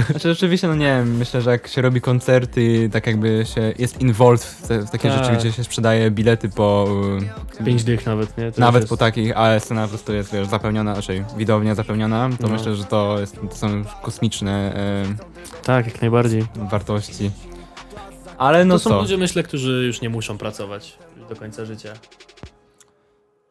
Znaczy, rzeczywiście, no nie wiem, myślę, że jak się robi koncerty, tak jakby się jest involved w, te, w takie Tak. rzeczy, gdzie się sprzedaje bilety po. y, Pięć dych nawet, nie? To nawet po takich, ale scena po prostu jest wiesz, zapełniona, raczej widownia zapełniona, to No. myślę, że to, jest, to są kosmiczne Tak, jak najbardziej. y, wartości. Ale no to są co? ludzie, myślę, którzy już nie muszą pracować do końca życia.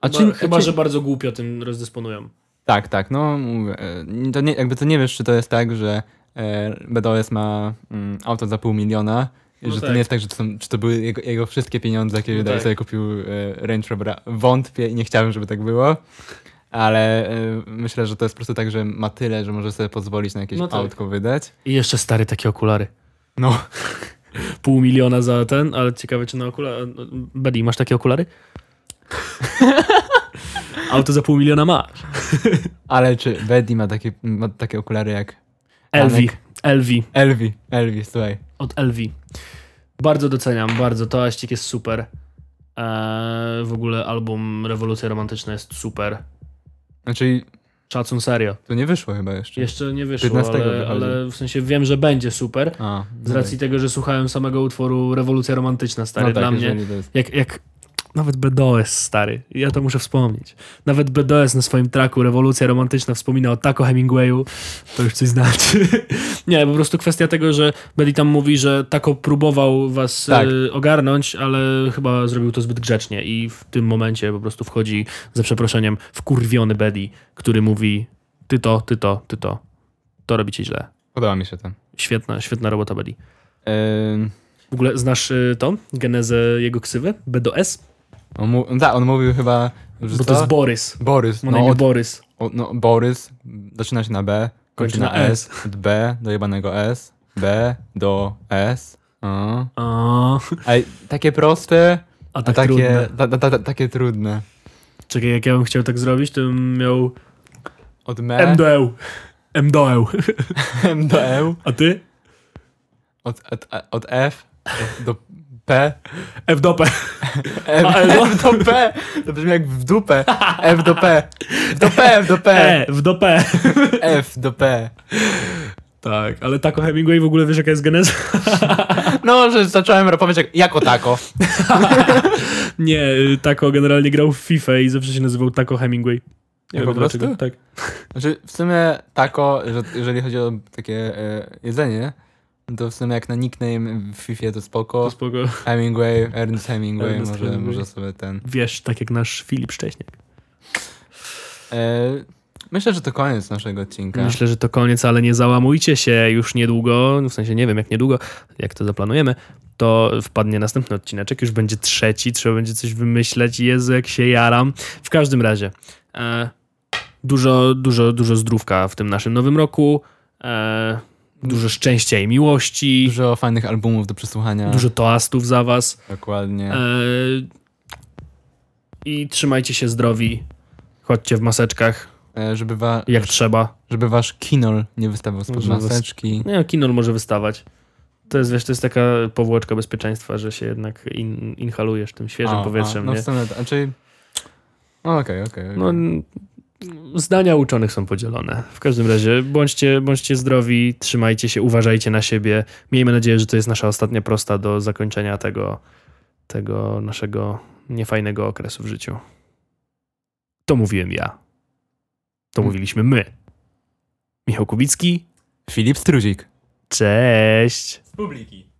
A Chyba, czy- chyba czy- że bardzo głupio tym rozdysponują. Tak, tak, no mówię, e, to nie, jakby to nie wiesz, czy to jest tak, że e, BDOS ma mm, auto za pół miliona, No że to tak. nie jest tak, że to, są, czy to były jego, jego wszystkie pieniądze, jakie No tak. sobie kupił e, Range Rovera. Wątpię i nie chciałem, żeby tak było, ale e, myślę, że to jest po prostu tak, że ma tyle, że może sobie pozwolić na jakieś No tak. autko wydać. I jeszcze stary takie okulary. No. Pół miliona za ten, ale ciekawe czy na okulary... Buddy, masz takie okulary? Auto za pół miliona masz. Ale czy Betty ma takie, ma takie okulary jak LV. Janek? LV. LV, LV, słuchaj. Od LV. Bardzo doceniam, bardzo. To aścik jest super. Eee, w ogóle album Rewolucja Romantyczna jest super. Znaczy, Szacun serio. to nie wyszło chyba jeszcze. Jeszcze nie wyszło, 15 ale, ale w sensie wiem, że będzie super. A, Z racji tego, że słuchałem samego utworu Rewolucja Romantyczna, stary, No tak, dla mnie. jest- Jak, jak nawet BDOS, stary, ja to muszę wspomnieć. Nawet BDOS na swoim traku Rewolucja Romantyczna wspomina o Taco Hemingwayu, to już coś znaczy. Nie, po prostu kwestia tego, że Betty tam mówi, że Taco próbował was Tak. e, ogarnąć, ale chyba zrobił to zbyt grzecznie i w tym momencie po prostu wchodzi, za przeproszeniem, wkurwiony Betty, który mówi ty to, ty to, ty to. To robicie źle. Podoba mi się to. Świetna, świetna robota Betty. Ym, W ogóle znasz y, to? Genezę jego ksywy? B do S? On, mu, tak, on mówił chyba, że Bo co? to jest Borys. Borys. Ma na No, imię od, Borys. o, no, Borys zaczyna się na B, kończy na S. Od B do jebanego S. B do S. A, Ej, takie proste, a a tak takie, trudne. ta, ta, ta, takie trudne. Czekaj, jak ja bym chciał tak zrobić, to bym miał Od me, M do E. M do E. M do E, A ty? od, od, od F do, do P, F do P. F, A, F do P. To brzmi jak w dupę. F do P. W do P, F do P. E, w do P. F do P. Tak, ale Taco Hemingway w ogóle wiesz jaka jest geneza? No, że zacząłem rapować jak, jako tako. Nie, y, Taco generalnie grał w FIFA i zawsze się nazywał Taco Hemingway. Nie wiem po prostu? dlaczego. Tak. Znaczy, w sumie tako, że, jeżeli chodzi o takie e, jedzenie, to w sumie jak na nickname w FIFA to spoko. To spoko. Hemingway, Ernest Hemingway, Ernest może, Hemingway. może sobie ten. Wiesz, tak jak nasz Filip Szcześniak. E, myślę, że to koniec naszego odcinka. Myślę, że to koniec, ale nie załamujcie się już niedługo, no w sensie nie wiem jak niedługo, jak to zaplanujemy, to wpadnie następny odcineczek, już będzie trzeci, trzeba będzie coś wymyśleć, Jezu, jak się jaram. W każdym razie, e, dużo, dużo, dużo zdrówka w tym naszym nowym roku, e, dużo szczęścia i miłości, dużo, fajnych albumów do przesłuchania. dużo toastów za was Dokładnie. e, i trzymajcie się zdrowi, chodźcie w maseczkach, E, żeby, wa, jak trzeba. żeby wasz kinol nie wystawał spod Żeby was- maseczki. Nie, kinol może wystawać. To jest, wiesz, to jest taka powłoczka bezpieczeństwa, że się jednak in, inhalujesz tym świeżym A, powietrzem, a, no nie? w to- znaczy... no Okej, okej. okej. No, n- zdania uczonych są podzielone. W każdym razie, bądźcie, bądźcie zdrowi, trzymajcie się, uważajcie na siebie. Miejmy nadzieję, że to jest nasza ostatnia prosta do zakończenia tego, tego naszego niefajnego okresu w życiu. To mówiłem ja. To Mm. mówiliśmy my. Michał Kubicki, Filip Struzik. cześć! Z publiki.